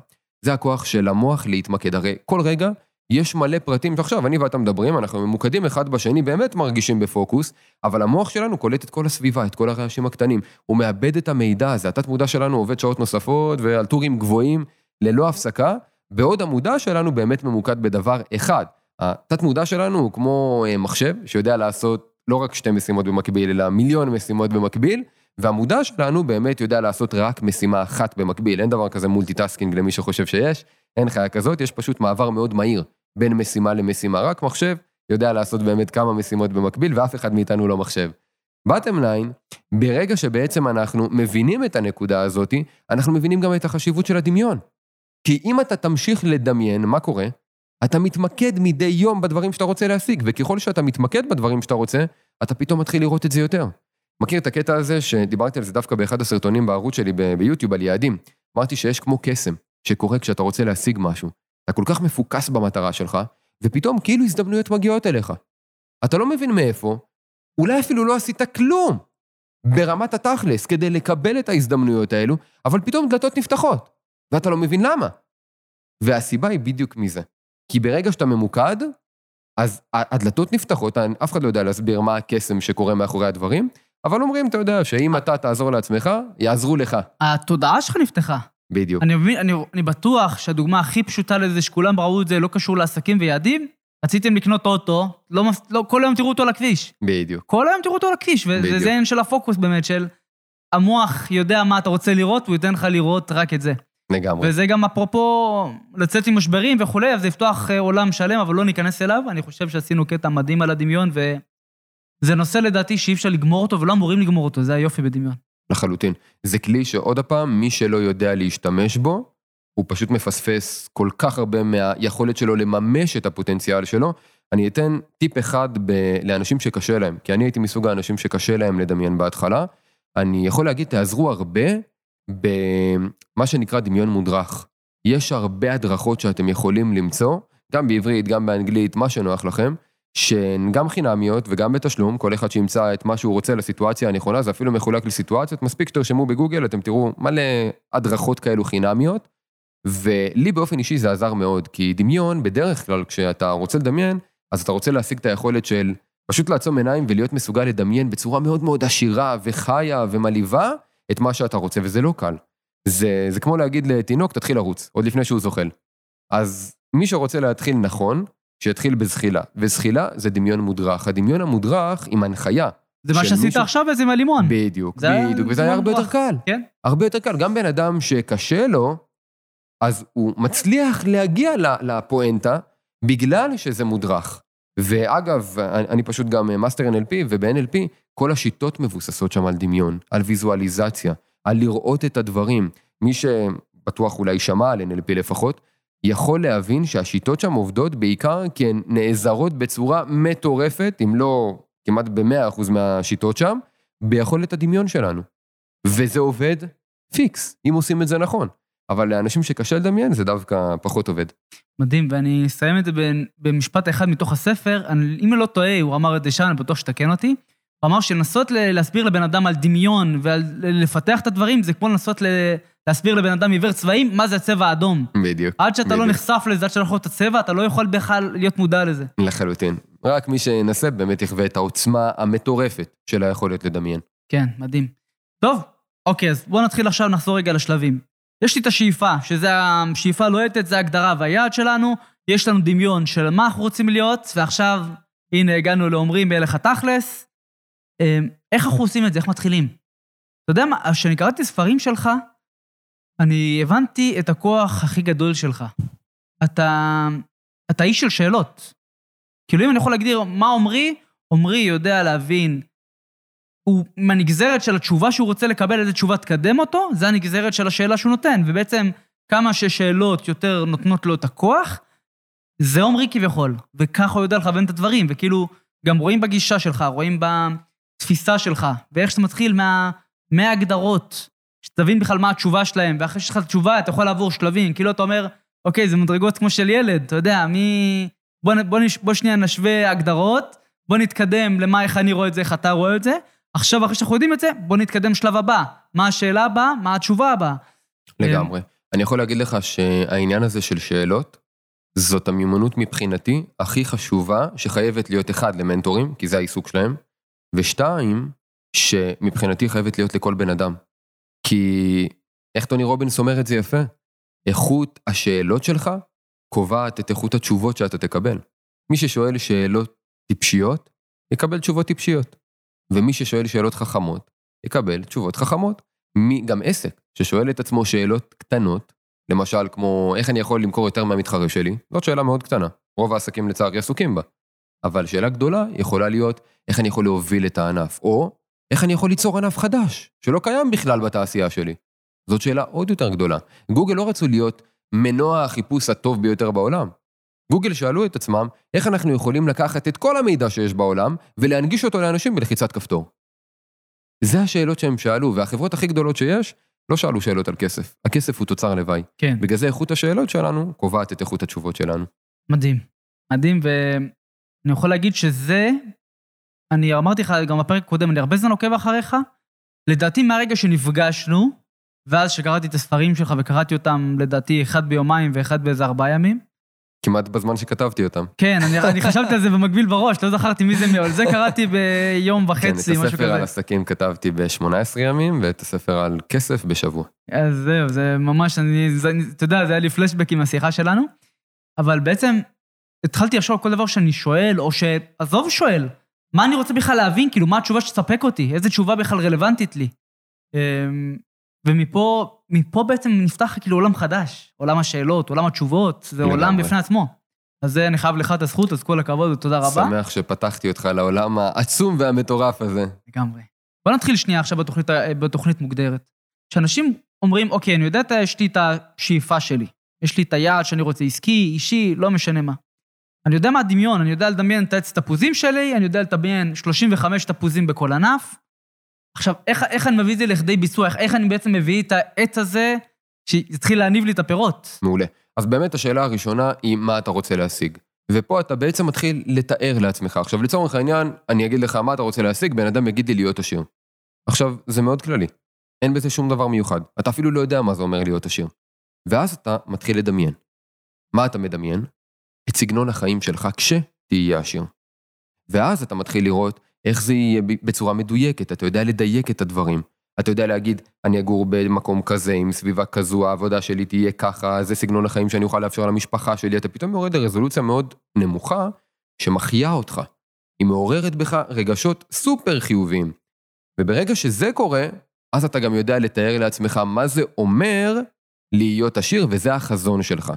זה הכוח של המוח להתמקד. הרי כל רגע יש מלא פרטים, עכשיו אני ואתה מדברים, אנחנו ממוקדים אחד בשני, באמת מרגישים בפוקוס, אבל המוח שלנו קולט את כל הסביבה, את כל הרעשים הקטנים. הוא מעבד את המידע הזה, התת מודע שלנו עובד שעות נוספות ועל טורים גבוהים ללא הפסקה, בעוד המודע שלנו באמת ממוקד בדבר אחד. התת מודע שלנו הוא כמו אה, מחשב שיודע לעשות לא רק שתי משימות במקביל, אלא מיליון משימות במקביל, והמודע שלנו באמת יודע לעשות רק משימה אחת במקביל. אין דבר כזה multitasking למי שחושב שיש, אין חיה כזאת, יש פשוט מעבר מאוד מהיר בין משימה למשימה. רק מחשב יודע לעשות באמת כמה משימות במקביל, ואף אחד מאיתנו לא מחשב. בטם ליין, ברגע שבעצם אנחנו מבינים את הנקודה הזאת, אנחנו מבינים גם את החשיבות של הדמיון. כי אם אתה תמשיך לדמיין, מה קורה? אתה מתמקד מדי יום בדברים שאתה רוצה להשיג, וככל שאתה מתמקד בדברים שאתה רוצה, אתה פתאום מתחיל לראות את זה יותר. מכיר את הקטע הזה שדיברתי על זה דווקא באחד הסרטונים בערוץ שלי ביוטיוב על יעדים. אמרתי שיש כמו קסם שקורה כשאתה רוצה להשיג משהו. אתה כל כך מפוקס במטרה שלך, ופתאום כאילו הזדמנויות מגיעות אליך. אתה לא מבין מאיפה, אולי אפילו לא עשית כלום ברמת התכלס כדי לקבל את ההזדמנויות האלו, אבל פתאום דלתות נפתחות, ואתה לא מבין למה. והסיבה היא בדיוק מזה. כי ברגע שאתה ממוקד, אז הדלתות נפתחות, אף אחד לא יודע להסביר מה הקסם שקורה מאחורי הדברים, אבל אומרים, אתה יודע, שאם אתה תעזור לעצמך, יעזרו לך. התודעה שלך נפתחה. בדיוק. אני מבין, אני, אני בטוח שהדוגמה הכי פשוטה לזה, שכולם ראו את זה, לא קשור לעסקים ויעדים, רציתם לקנות אוטו, לא, לא, כל היום תראו אותו על הכביש. בדיוק. כל היום תראו אותו על הכביש. וזה עניין של הפוקוס באמת, של המוח יודע מה אתה רוצה לראות, הוא ייתן לך לראות רק את זה. לגמרי. וזה גם אפרופו לצאת עם משברים וכולי, אז זה יפתוח אה, עולם שלם, אבל לא ניכנס אליו. אני חושב שעשינו קטע מדהים על הדמיון, וזה נושא לדעתי שאי אפשר לגמור אותו, ולא אמורים לגמור אותו, זה היופי בדמיון. לחלוטין. זה כלי שעוד פעם, מי שלא יודע להשתמש בו, הוא פשוט מפספס כל כך הרבה מהיכולת שלו לממש את הפוטנציאל שלו. אני אתן טיפ אחד ב- לאנשים שקשה להם, כי אני הייתי מסוג האנשים שקשה להם לדמיין בהתחלה. אני יכול להגיד, תעזרו הרבה במה שנקרא דמיון מודרך. יש הרבה הדרכות שאתם יכולים למצוא, גם בעברית, גם באנגלית, מה שנוח לכם, שהן גם חינמיות וגם בתשלום, כל אחד שימצא את מה שהוא רוצה לסיטואציה הנכונה, זה אפילו מחולק לסיטואציות, מספיק שתרשמו בגוגל, אתם תראו מלא הדרכות כאלו חינמיות, ולי באופן אישי זה עזר מאוד, כי דמיון, בדרך כלל כשאתה רוצה לדמיין, אז אתה רוצה להשיג את היכולת של פשוט לעצום עיניים ולהיות מסוגל לדמיין בצורה מאוד מאוד עשירה וחיה ומלהיבה את מה שאתה רוצה, וזה לא קל. זה, זה כמו להגיד לתינוק, תתחיל לרוץ, עוד לפני שהוא זוחל. אז מי שרוצה להתחיל נכון, שיתחיל בזחילה, וזחילה זה דמיון מודרך. הדמיון המודרך עם הנחיה. זה מה שעשית מישהו- עכשיו וזה עם הלימון. בדיוק, זה בדיוק, וזה היה הרבה יותר קל. כן. הרבה יותר קל. גם בן אדם שקשה לו, אז הוא מצליח להגיע לפואנטה בגלל שזה מודרך. ואגב, אני אני פשוט גם master NLP, וב- NLP כל השיטות מבוססות שם על דמיון, על ויזואליזציה, על לראות את הדברים. מי שבטוח אולי שמע על NLP לפחות, יכול להבין שהשיטות שם עובדות בעיקר כי הן נעזרות בצורה מטורפת, אם לא כמעט ב-100% מהשיטות שם, ביכולת הדמיון שלנו. וזה עובד פיקס, אם עושים את זה נכון. אבל לאנשים שקשה לדמיין זה דווקא פחות עובד. מדהים, ואני אסיים את זה במשפט אחד מתוך הספר. אני, אם אני לא טועה, הוא אמר את זה שם, אני בטוח שתקן אותי. הוא אמר שלנסות להסביר לבן אדם על דמיון ועל ל- לפתח את הדברים, זה כמו לנסות להסביר לבן אדם עיוור צבעים, מה זה הצבע האדום. בדיוק. עד שאתה לא בדיוק. נחשף לזה, עד שאתה לא יכול את הצבע, אתה לא יכול בכלל להיות מודע לזה. לחלוטין. רק מי שינסה באמת יחווה את העוצמה המטורפת של היכולת לדמיין. כן, מדהים. טוב, אוקיי, אז בואו נתחיל עכשיו, נחזור רגע לשלבים. יש לי את השאיפה, שזה השאיפה הלוהטת, זה ההגדרה והיעד שלנו. יש לנו דמיון של מה אנחנו רוצים להיות, ועכשיו, הנה, הגענו לעומרי מלך התכלס. אמ, איך אנחנו עושים את זה? איך מתחילים? אתה יודע מה, כשאני קראתי ספרים שלך, אני הבנתי את הכוח הכי גדול שלך. אתה, אתה איש של שאלות. כאילו, אם אני יכול להגדיר מה עומרי, עומרי יודע להבין הוא, מהנגזרת של התשובה שהוא רוצה לקבל, איזה תשובה תקדם אותו, זה הנגזרת של השאלה שהוא נותן. ובעצם, כמה ששאלות יותר נותנות לו את הכוח, זה עומרי כביכול, וככה הוא יודע לכוון את הדברים, וכאילו, גם רואים בגישה שלך, רואים בתפיסה שלך, ואיך שאתה מתחיל מה, מההגדרות, שתבין בכלל מה התשובה שלהם, ואחרי שיש לך את התשובה, אתה יכול לעבור שלבים, כאילו אתה אומר, אוקיי, זה מדרגות כמו של ילד, אתה יודע, מי... בוא, בוא, נש... בוא שנייה נשווה הגדרות, בוא נתקדם למה, איך אני רואה את זה, איך אתה רואה את זה. עכשיו, אחרי שאנחנו יודעים את זה, בוא נתקדם לשלב הבא. מה השאלה הבאה? מה התשובה הבאה? לגמרי. אני יכול להגיד לך שהעניין הזה של שאלות, זאת המיומנות מבחינתי הכי חשובה שחייבת להיות אחד למנטורים, כי זה העיסוק שלהם, ושתיים, שמבחינתי חייבת להיות לכל בן אדם. כי איך טוני רובינס אומר את זה יפה? איכות השאלות שלך קובעת את איכות התשובות שאתה תקבל. מי ששואל שאלות טיפשיות, יקבל תשובות טיפשיות. ומי ששואל שאלות חכמות, יקבל תשובות חכמות. מי, גם עסק ששואל את עצמו שאלות קטנות, למשל כמו איך אני יכול למכור יותר מהמתחרה שלי, זאת שאלה מאוד קטנה. רוב העסקים לצערי עסוקים בה. אבל שאלה גדולה יכולה להיות איך אני יכול להוביל את הענף, או איך אני יכול ליצור ענף חדש, שלא קיים בכלל בתעשייה שלי. זאת שאלה עוד יותר גדולה. גוגל לא רצו להיות מנוע החיפוש הטוב ביותר בעולם. גוגל שאלו את עצמם איך אנחנו יכולים לקחת את כל המידע שיש בעולם ולהנגיש אותו לאנשים בלחיצת כפתור. זה השאלות שהם שאלו, והחברות הכי גדולות שיש לא שאלו שאלות על כסף. הכסף הוא תוצר לוואי. כן. בגלל זה איכות השאלות שלנו קובעת את איכות התשובות שלנו. מדהים. מדהים, ואני יכול להגיד שזה, אני אמרתי לך גם בפרק הקודם, אני הרבה זמן עוקב אחריך. לדעתי מהרגע שנפגשנו, ואז שקראתי את הספרים שלך וקראתי אותם, לדעתי, אחד ביומיים ואחד באיזה ארבעה ימים. כמעט בזמן שכתבתי אותם. כן, אני, אני חשבתי על זה במקביל בראש, לא זכרתי מי זה מי, אבל זה קראתי ביום וחצי, כן, משהו כזה. את הספר על עסקים כתבתי ב-18 ימים, ואת הספר על כסף בשבוע. אז זהו, זה ממש, אני, זה, אתה יודע, זה היה לי פלשבק עם השיחה שלנו, אבל בעצם התחלתי לחשוב על כל דבר שאני שואל, או שעזוב שואל, מה אני רוצה בכלל להבין, כאילו, מה התשובה שתספק אותי, איזה תשובה בכלל רלוונטית לי. אמ, ומפה מפה בעצם נפתח כאילו עולם חדש, עולם השאלות, עולם התשובות, זה לגמרי. עולם בפני עצמו. אז זה, אני חייב לך את הזכות, אז כל הכבוד ותודה רבה. שמח שפתחתי אותך לעולם העצום והמטורף הזה. לגמרי. בוא נתחיל שנייה עכשיו בתוכנית, בתוכנית מוגדרת. שאנשים אומרים, אוקיי, אני יודע, יש לי את השאיפה שלי. יש לי את היעד שאני רוצה, עסקי, אישי, לא משנה מה. אני יודע מה הדמיון, אני יודע לדמיין את העץ תפוזים שלי, אני יודע לדמיין 35 תפוזים בכל ענף. עכשיו, איך, איך אני מביא את זה לכדי ביצוע? איך, איך אני בעצם מביא את העץ הזה שיתחיל להניב לי את הפירות? מעולה. אז באמת השאלה הראשונה היא מה אתה רוצה להשיג. ופה אתה בעצם מתחיל לתאר לעצמך. עכשיו, לצורך העניין, אני אגיד לך מה אתה רוצה להשיג, בן אדם יגיד לי להיות עשיר. עכשיו, זה מאוד כללי. אין בזה שום דבר מיוחד. אתה אפילו לא יודע מה זה אומר להיות עשיר. ואז אתה מתחיל לדמיין. מה אתה מדמיין? את סגנון החיים שלך כשתהיה עשיר. ואז אתה מתחיל לראות איך זה יהיה בצורה מדויקת, אתה יודע לדייק את הדברים. אתה יודע להגיד, אני אגור במקום כזה, עם סביבה כזו, העבודה שלי תהיה ככה, זה סגנון החיים שאני אוכל לאפשר למשפחה שלי, אתה פתאום יורד לרזולוציה מאוד נמוכה, שמחיה אותך. היא מעוררת בך רגשות סופר חיוביים. וברגע שזה קורה, אז אתה גם יודע לתאר לעצמך מה זה אומר להיות עשיר, וזה החזון שלך.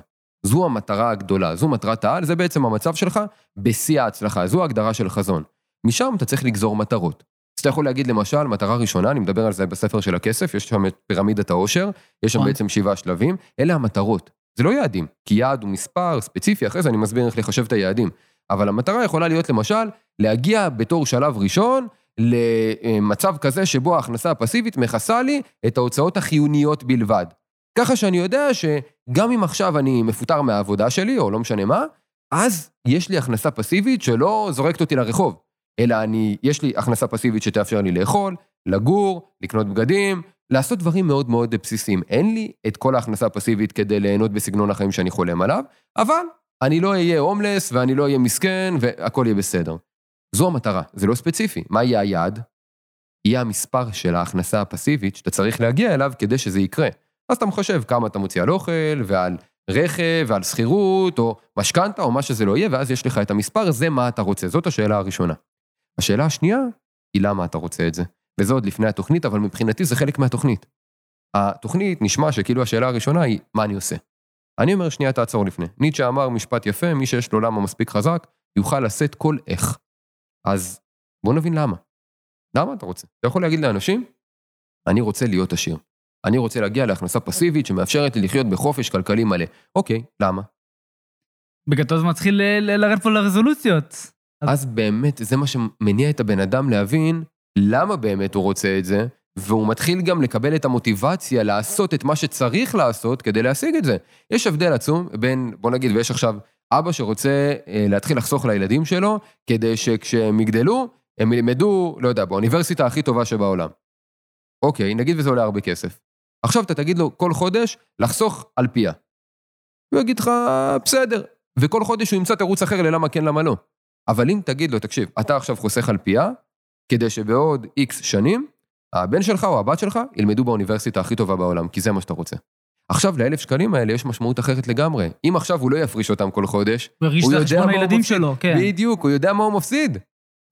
זו המטרה הגדולה, זו מטרת העל, זה בעצם המצב שלך בשיא ההצלחה, זו ההגדרה של חזון. משם אתה צריך לגזור מטרות. אז אתה יכול להגיד למשל, מטרה ראשונה, אני מדבר על זה בספר של הכסף, יש שם את פירמידת העושר, יש שם נכון. בעצם שבעה שלבים, אלה המטרות. זה לא יעדים, כי יעד הוא מספר ספציפי, אחרי זה אני מסביר איך לחשב את היעדים. אבל המטרה יכולה להיות למשל, להגיע בתור שלב ראשון למצב כזה שבו ההכנסה הפסיבית מכסה לי את ההוצאות החיוניות בלבד. ככה שאני יודע שגם אם עכשיו אני מפוטר מהעבודה שלי, או לא משנה מה, אז יש לי הכנסה פסיבית שלא זורקת אותי לרחוב, אלא אני, יש לי הכנסה פסיבית שתאפשר לי לאכול, לגור, לקנות בגדים, לעשות דברים מאוד מאוד בסיסיים. אין לי את כל ההכנסה הפסיבית כדי ליהנות בסגנון החיים שאני חולם עליו, אבל אני לא אהיה הומלס ואני לא אהיה מסכן והכל יהיה בסדר. זו המטרה, זה לא ספציפי. מה יהיה היעד? יהיה המספר של ההכנסה הפסיבית שאתה צריך להגיע אליו כדי שזה יקרה. אז אתה מחשב כמה אתה מוציא על אוכל ועל רכב ועל שכירות או משכנתה או מה שזה לא יהיה, ואז יש לך את המספר, זה מה אתה רוצה. זאת השאלה הראשונה. השאלה השנייה היא למה אתה רוצה את זה. וזה עוד לפני התוכנית, אבל מבחינתי זה חלק מהתוכנית. התוכנית נשמע שכאילו השאלה הראשונה היא, מה אני עושה? אני אומר, שנייה, תעצור לפני. ניטשה אמר משפט יפה, מי שיש לו למה מספיק חזק, יוכל לשאת כל איך. אז בוא נבין למה. למה אתה רוצה? אתה יכול להגיד לאנשים, אני רוצה להיות עשיר. אני רוצה להגיע להכנסה פסיבית שמאפשרת לי לחיות בחופש כלכלי מלא. אוקיי, למה? בגדול זה מתחיל לרדת פה לרזולוציות. אז באמת, זה מה שמניע את הבן אדם להבין למה באמת הוא רוצה את זה, והוא מתחיל גם לקבל את המוטיבציה לעשות את מה שצריך לעשות כדי להשיג את זה. יש הבדל עצום בין, בוא נגיד, ויש עכשיו אבא שרוצה אה, להתחיל לחסוך לילדים שלו, כדי שכשהם יגדלו, הם ילמדו, לא יודע, באוניברסיטה הכי טובה שבעולם. אוקיי, נגיד וזה עולה הרבה כסף. עכשיו אתה תגיד לו כל חודש לחסוך על פיה. הוא יגיד לך, בסדר. וכל חודש הוא ימצא תירוץ אחר ללמה כן, למה לא. אבל אם תגיד לו, תקשיב, אתה עכשיו חוסך על פיה, כדי שבעוד איקס שנים, הבן שלך או הבת שלך ילמדו באוניברסיטה הכי טובה בעולם, כי זה מה שאתה רוצה. עכשיו, לאלף שקלים האלה יש משמעות אחרת לגמרי. אם עכשיו הוא לא יפריש אותם כל חודש, הוא את יודע מה הוא הילדים מפסיד. שלו, כן. בדיוק, הוא יודע מה הוא מפסיד.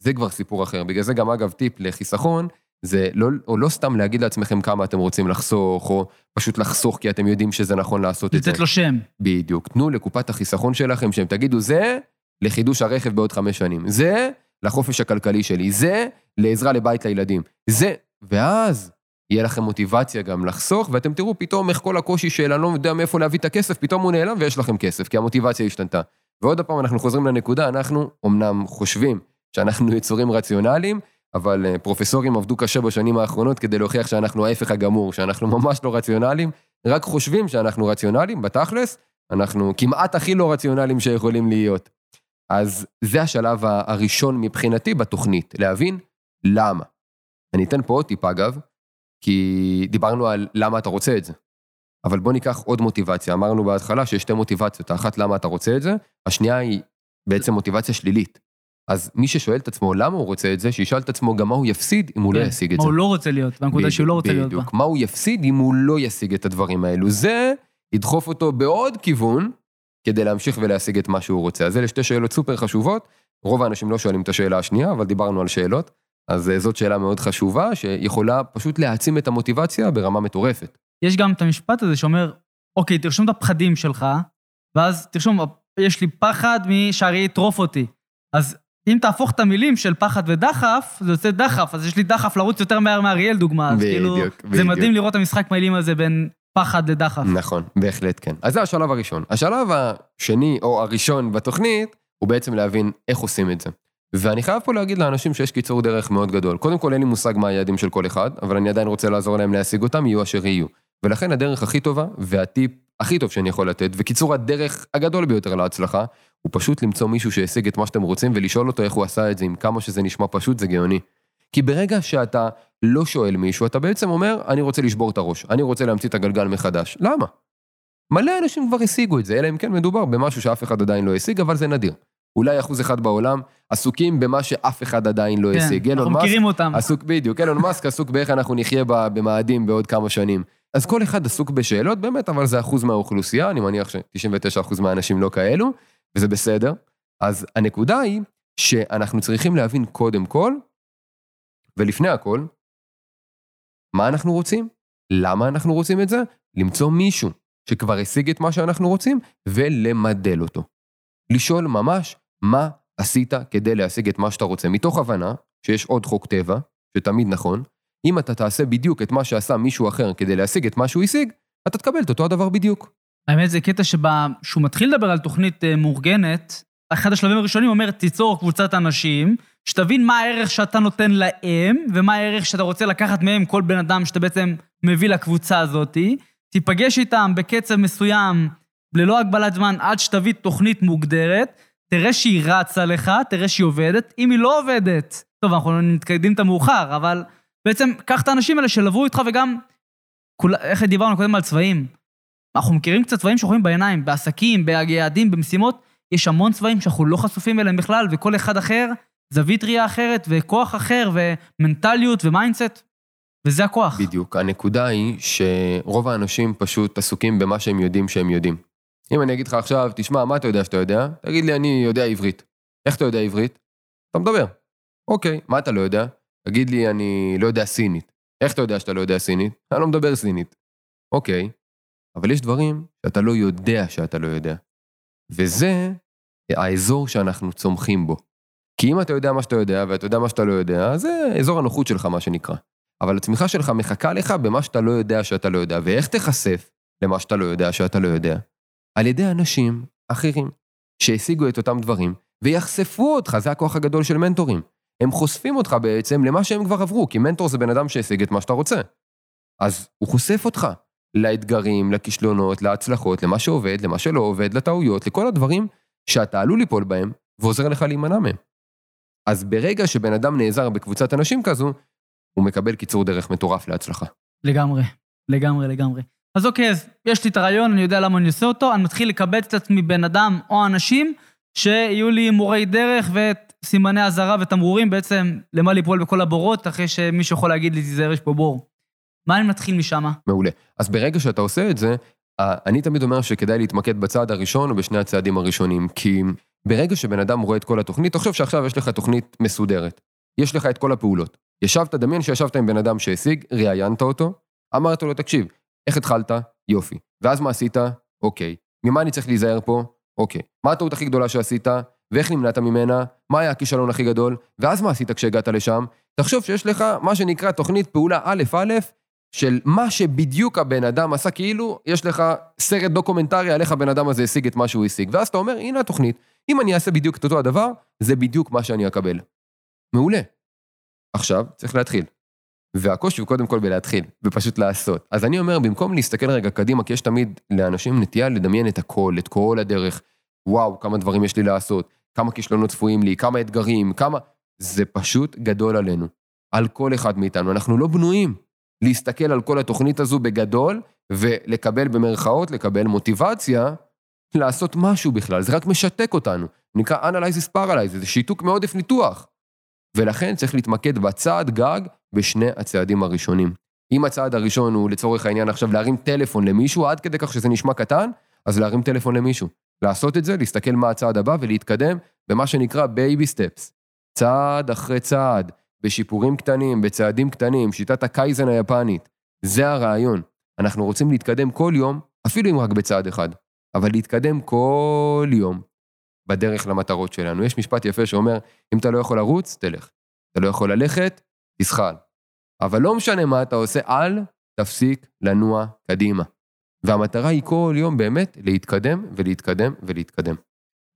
זה כבר סיפור אחר. בגלל זה גם, אגב, טיפ לחיסכון, זה לא, או לא סתם להגיד לעצמכם כמה אתם רוצים לחסוך, או פשוט לחסוך כי אתם יודעים שזה נכון לעשות את זה. לתת לו שם. בדיוק. תנו לקופת החיסכון שלכם, שהם תגידו, זה לחידוש הרכב בעוד חמש שנים, זה לחופש הכלכלי שלי, זה לעזרה לבית לילדים, זה, ואז יהיה לכם מוטיבציה גם לחסוך, ואתם תראו פתאום איך כל הקושי של אני לא יודע מאיפה להביא את הכסף, פתאום הוא נעלם ויש לכם כסף, כי המוטיבציה השתנתה. ועוד פעם אנחנו חוזרים לנקודה, אנחנו אמנם חושבים שאנחנו יצורים רציונליים, אבל אה, פרופסורים עבדו קשה בשנים האחרונות כדי להוכיח שאנחנו ההפך הגמור, שאנחנו ממש לא רציונליים, רק חושבים שאנחנו רציונליים, בתכלס, אנחנו כמעט הכי לא רציונליים שיכולים להיות. אז זה השלב הראשון מבחינתי בתוכנית, להבין למה. אני אתן פה עוד טיפ אגב, כי דיברנו על למה אתה רוצה את זה. אבל בוא ניקח עוד מוטיבציה. אמרנו בהתחלה שיש שתי מוטיבציות, האחת למה אתה רוצה את זה, השנייה היא בעצם מוטיבציה שלילית. אז מי ששואל את עצמו למה הוא רוצה את זה, שישאל את עצמו גם מה הוא יפסיד אם הוא לא כן. ישיג את מה זה. הוא לא רוצה להיות, והנקודה שהוא לא רוצה להיות בה. בדיוק. מה הוא יפסיד אם הוא לא ישיג את הדברים האלו. זה ידחוף אותו בעוד כיוון כדי להמשיך ולהשיג את מה שהוא רוצה. אז אלה שתי שאלות סופר חשובות. רוב האנשים לא שואלים את השאלה השנייה, אבל דיברנו על שאלות. אז אה, זאת שאלה מאוד חשובה, שיכולה פשוט להעצים את המוטיבציה ברמה מטורפת. יש גם את המשפט הזה שאומר, אוקיי, תרשום את הפחדים שלך, ואז תרשום, יש לי פחד משאריה יטרוף אותי. אז אם תהפוך את המילים של פחד ודחף, זה יוצא דחף, אז יש לי דחף לרוץ יותר מהר מאריאל, דוגמה. אז כאילו, בדיוק, זה בדיוק. מדהים לראות את המשחק מילים הזה בין פחד לדחף. נכון, בהחלט כן. אז זה השלב הראשון. השלב השני, או הראשון בתוכנית, הוא בעצם להבין איך עושים את זה. ואני חייב פה להגיד לאנשים שיש קיצור דרך מאוד גדול. קודם כל, אין לי מושג מה היעדים של כל אחד, אבל אני עדיין רוצה לעזור להם להשיג אותם, יהיו אשר יהיו. ולכן הדרך הכי טובה, והטיפ הכי טוב שאני יכול לתת, וקיצור הדרך הגדול ביותר להצלחה, הוא פשוט למצוא מישהו שהשיג את מה שאתם רוצים, ולשאול אותו איך הוא עשה את זה, עם כמה שזה נשמע פשוט, זה גאוני. כי ברגע שאתה לא שואל מישהו, אתה בעצם אומר, אני רוצה לשבור את הראש, אני רוצה להמציא את הגלגל מחדש. למה? מלא אנשים כבר השיגו את זה, אלא אם כן מדובר במשהו שאף אחד עדיין לא השיג, אבל זה נדיר. אולי אחוז אחד בעולם עסוקים במה שאף אחד עדיין לא כן, השיג. אנחנו אילון מאסק מכירים אותם. עסוק בדיוק, אילון מאסק עסוק באיך אנחנו נחיה במאדים בעוד כמה שנים. אז כל אחד עסוק בשאלות באמת, אבל זה אחוז מהאוכלוסייה, אני מניח ש-99% מהאנשים לא כאלו, וזה בסדר. אז הנקודה היא שאנחנו צריכים להבין קודם כל, ולפני הכל, מה אנחנו רוצים, למה אנחנו רוצים את זה, למצוא מישהו שכבר השיג את מה שאנחנו רוצים, ולמדל אותו. לשאול ממש מה עשית כדי להשיג את מה שאתה רוצה, מתוך הבנה שיש עוד חוק טבע, שתמיד נכון, אם אתה תעשה בדיוק את מה שעשה מישהו אחר כדי להשיג את מה שהוא השיג, אתה תקבל את אותו הדבר בדיוק. האמת זה קטע שבה, שהוא מתחיל לדבר על תוכנית אה, מאורגנת, אחד השלבים הראשונים אומר, תיצור קבוצת אנשים, שתבין מה הערך שאתה נותן להם, ומה הערך שאתה רוצה לקחת מהם כל בן אדם שאתה בעצם מביא לקבוצה הזאתי. תיפגש איתם בקצב מסוים, ללא הגבלת זמן, עד שתביא תוכנית מוגדרת, תראה שהיא רצה לך, תראה שהיא עובדת. אם היא לא עובדת, טוב, אנחנו מתקדים את המאוחר, אבל בעצם קח את האנשים האלה שלוו איתך וגם, כול, איך דיברנו קודם על צבעים, אנחנו מכירים קצת צבעים שאנחנו רואים בעיניים, בעסקים, ביעדים, במשימות, יש המון צבעים שאנחנו לא חשופים אליהם בכלל, וכל אחד אחר, זווית ראייה אחרת, וכוח אחר, ומנטליות ו mindset, וזה הכוח. בדיוק. הנקודה היא שרוב האנשים פשוט עסוקים במה שהם יודעים שהם יודעים. אם אני אגיד לך עכשיו, תשמע, מה אתה יודע שאתה יודע? תגיד לי, אני יודע עברית. איך אתה יודע עברית? אתה מדבר. אוקיי, מה אתה לא יודע? תגיד לי, אני לא יודע סינית. איך אתה יודע שאתה לא יודע סינית? אני לא מדבר סינית. אוקיי, אבל יש דברים שאתה לא יודע שאתה לא יודע. וזה האזור שאנחנו צומחים בו. כי אם אתה יודע מה שאתה יודע ואתה יודע מה שאתה לא יודע, זה אזור הנוחות שלך, מה שנקרא. אבל הצמיחה שלך מחכה לך במה שאתה לא יודע שאתה לא יודע. ואיך תיחשף למה שאתה לא יודע שאתה לא יודע? על ידי אנשים אחרים. שהשיגו את אותם דברים, ויחשפו אותך, זה הכוח הגדול של מנטורים. הם חושפים אותך בעצם למה שהם כבר עברו, כי מנטור זה בן אדם שהשיג את מה שאתה רוצה. אז הוא חושף אותך לאתגרים, לכישלונות, להצלחות, למה שעובד, למה שלא עובד, לטעויות, לכל הדברים שאתה עלול ליפול בהם, ועוזר לך להימנע מהם. אז ברגע שבן אדם נעזר בקבוצת אנשים כזו, הוא מקבל קיצור דרך מטורף להצלחה. לגמרי, לגמרי, לגמרי. אז אוקיי, אז יש לי את הרעיון, אני יודע למה אני עושה אותו, אני מתחיל לקבץ את עצמי בן אדם או אנשים שיהיו לי מורי דרך ואת סימני אזהרה ותמרורים בעצם למה ליפול בכל הבורות, אחרי שמישהו יכול להגיד לי, תיזהר, יש פה בור. מה אני מתחיל משם? מעולה. אז ברגע שאתה עושה את זה, אני תמיד אומר שכדאי להתמקד בצעד הראשון או בשני הצעדים הראשונים, כי ברגע שבן אדם רואה את כל התוכנית, תחשוב שעכשיו יש לך תוכנית מסודרת. יש לך את כל הפעולות. ישבת, דמיין שישבת עם בן אדם שהשיג, ראיינת אותו, אמרת לו, תקשיב, איך התחלת? יופי. ואז מה עשית? אוקיי. ממה אני צריך להיזהר פה? אוקיי. מה הטעות הכי גדולה שעשית? ואיך נמנעת ממנה? מה היה הכישלון הכי גדול? ואז מה עשית כשהגעת לשם? תחשוב שיש לך מה שנקרא תוכנית פעולה א'-א', של מה שבדיוק הבן אדם עשה, כאילו יש לך סרט דוקומנטרי על איך הבן אדם הזה השיג את מה שהוא השיג. ואז אתה אומר, הנה התוכנית, אם אני אעשה בדיוק את אותו הדבר, זה בדיוק מה שאני אקבל. מעולה. עכשיו צריך להתחיל. והקושי הוא קודם כל בלהתחיל, ופשוט לעשות. אז אני אומר, במקום להסתכל רגע קדימה, כי יש תמיד לאנשים נטייה לדמיין את הכל, את כל הדרך, וואו, כמה דברים יש לי לעשות, כמה כישלונות צפויים לי, כמה אתגרים, כמה... זה פשוט גדול עלינו. על כל אחד מאיתנו. אנחנו לא בנויים להסתכל על כל התוכנית הזו בגדול, ולקבל במרכאות, לקבל מוטיבציה לעשות משהו בכלל. זה רק משתק אותנו. נקרא Analysis Paralysis, זה שיתוק מעודף ניתוח. ולכן צריך להתמקד בצעד גג בשני הצעדים הראשונים. אם הצעד הראשון הוא לצורך העניין עכשיו להרים טלפון למישהו, עד כדי כך שזה נשמע קטן, אז להרים טלפון למישהו. לעשות את זה, להסתכל מה הצעד הבא ולהתקדם במה שנקרא baby steps. צעד אחרי צעד, בשיפורים קטנים, בצעדים קטנים, שיטת הקייזן היפנית. זה הרעיון. אנחנו רוצים להתקדם כל יום, אפילו אם רק בצעד אחד, אבל להתקדם כל יום בדרך למטרות שלנו. יש משפט יפה שאומר, אם אתה לא יכול לרוץ, תלך. אתה לא יכול ללכת, תזחל. אבל לא משנה מה אתה עושה, אל תפסיק לנוע קדימה. והמטרה היא כל יום באמת להתקדם ולהתקדם ולהתקדם.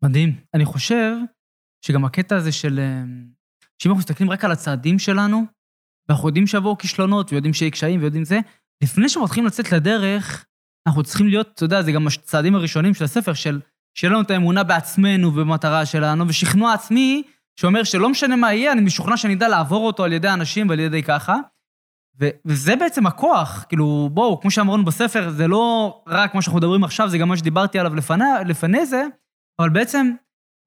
מדהים. אני חושב שגם הקטע הזה של... שאם אנחנו מסתכלים רק על הצעדים שלנו, ואנחנו יודעים שיבואו כישלונות, ויודעים שיהיה קשיים, ויודעים זה, לפני שאנחנו מתחילים לצאת לדרך, אנחנו צריכים להיות, אתה יודע, זה גם הצעדים הראשונים של הספר, של שיהיה לנו את האמונה בעצמנו ובמטרה שלנו, ושכנוע עצמי, שאומר שלא משנה מה יהיה, אני משוכנע שאני אדע לעבור אותו על ידי אנשים ועל ידי ככה. ו- וזה בעצם הכוח, כאילו, בואו, כמו שאמרנו בספר, זה לא רק מה שאנחנו מדברים עכשיו, זה גם מה שדיברתי עליו לפני, לפני זה, אבל בעצם,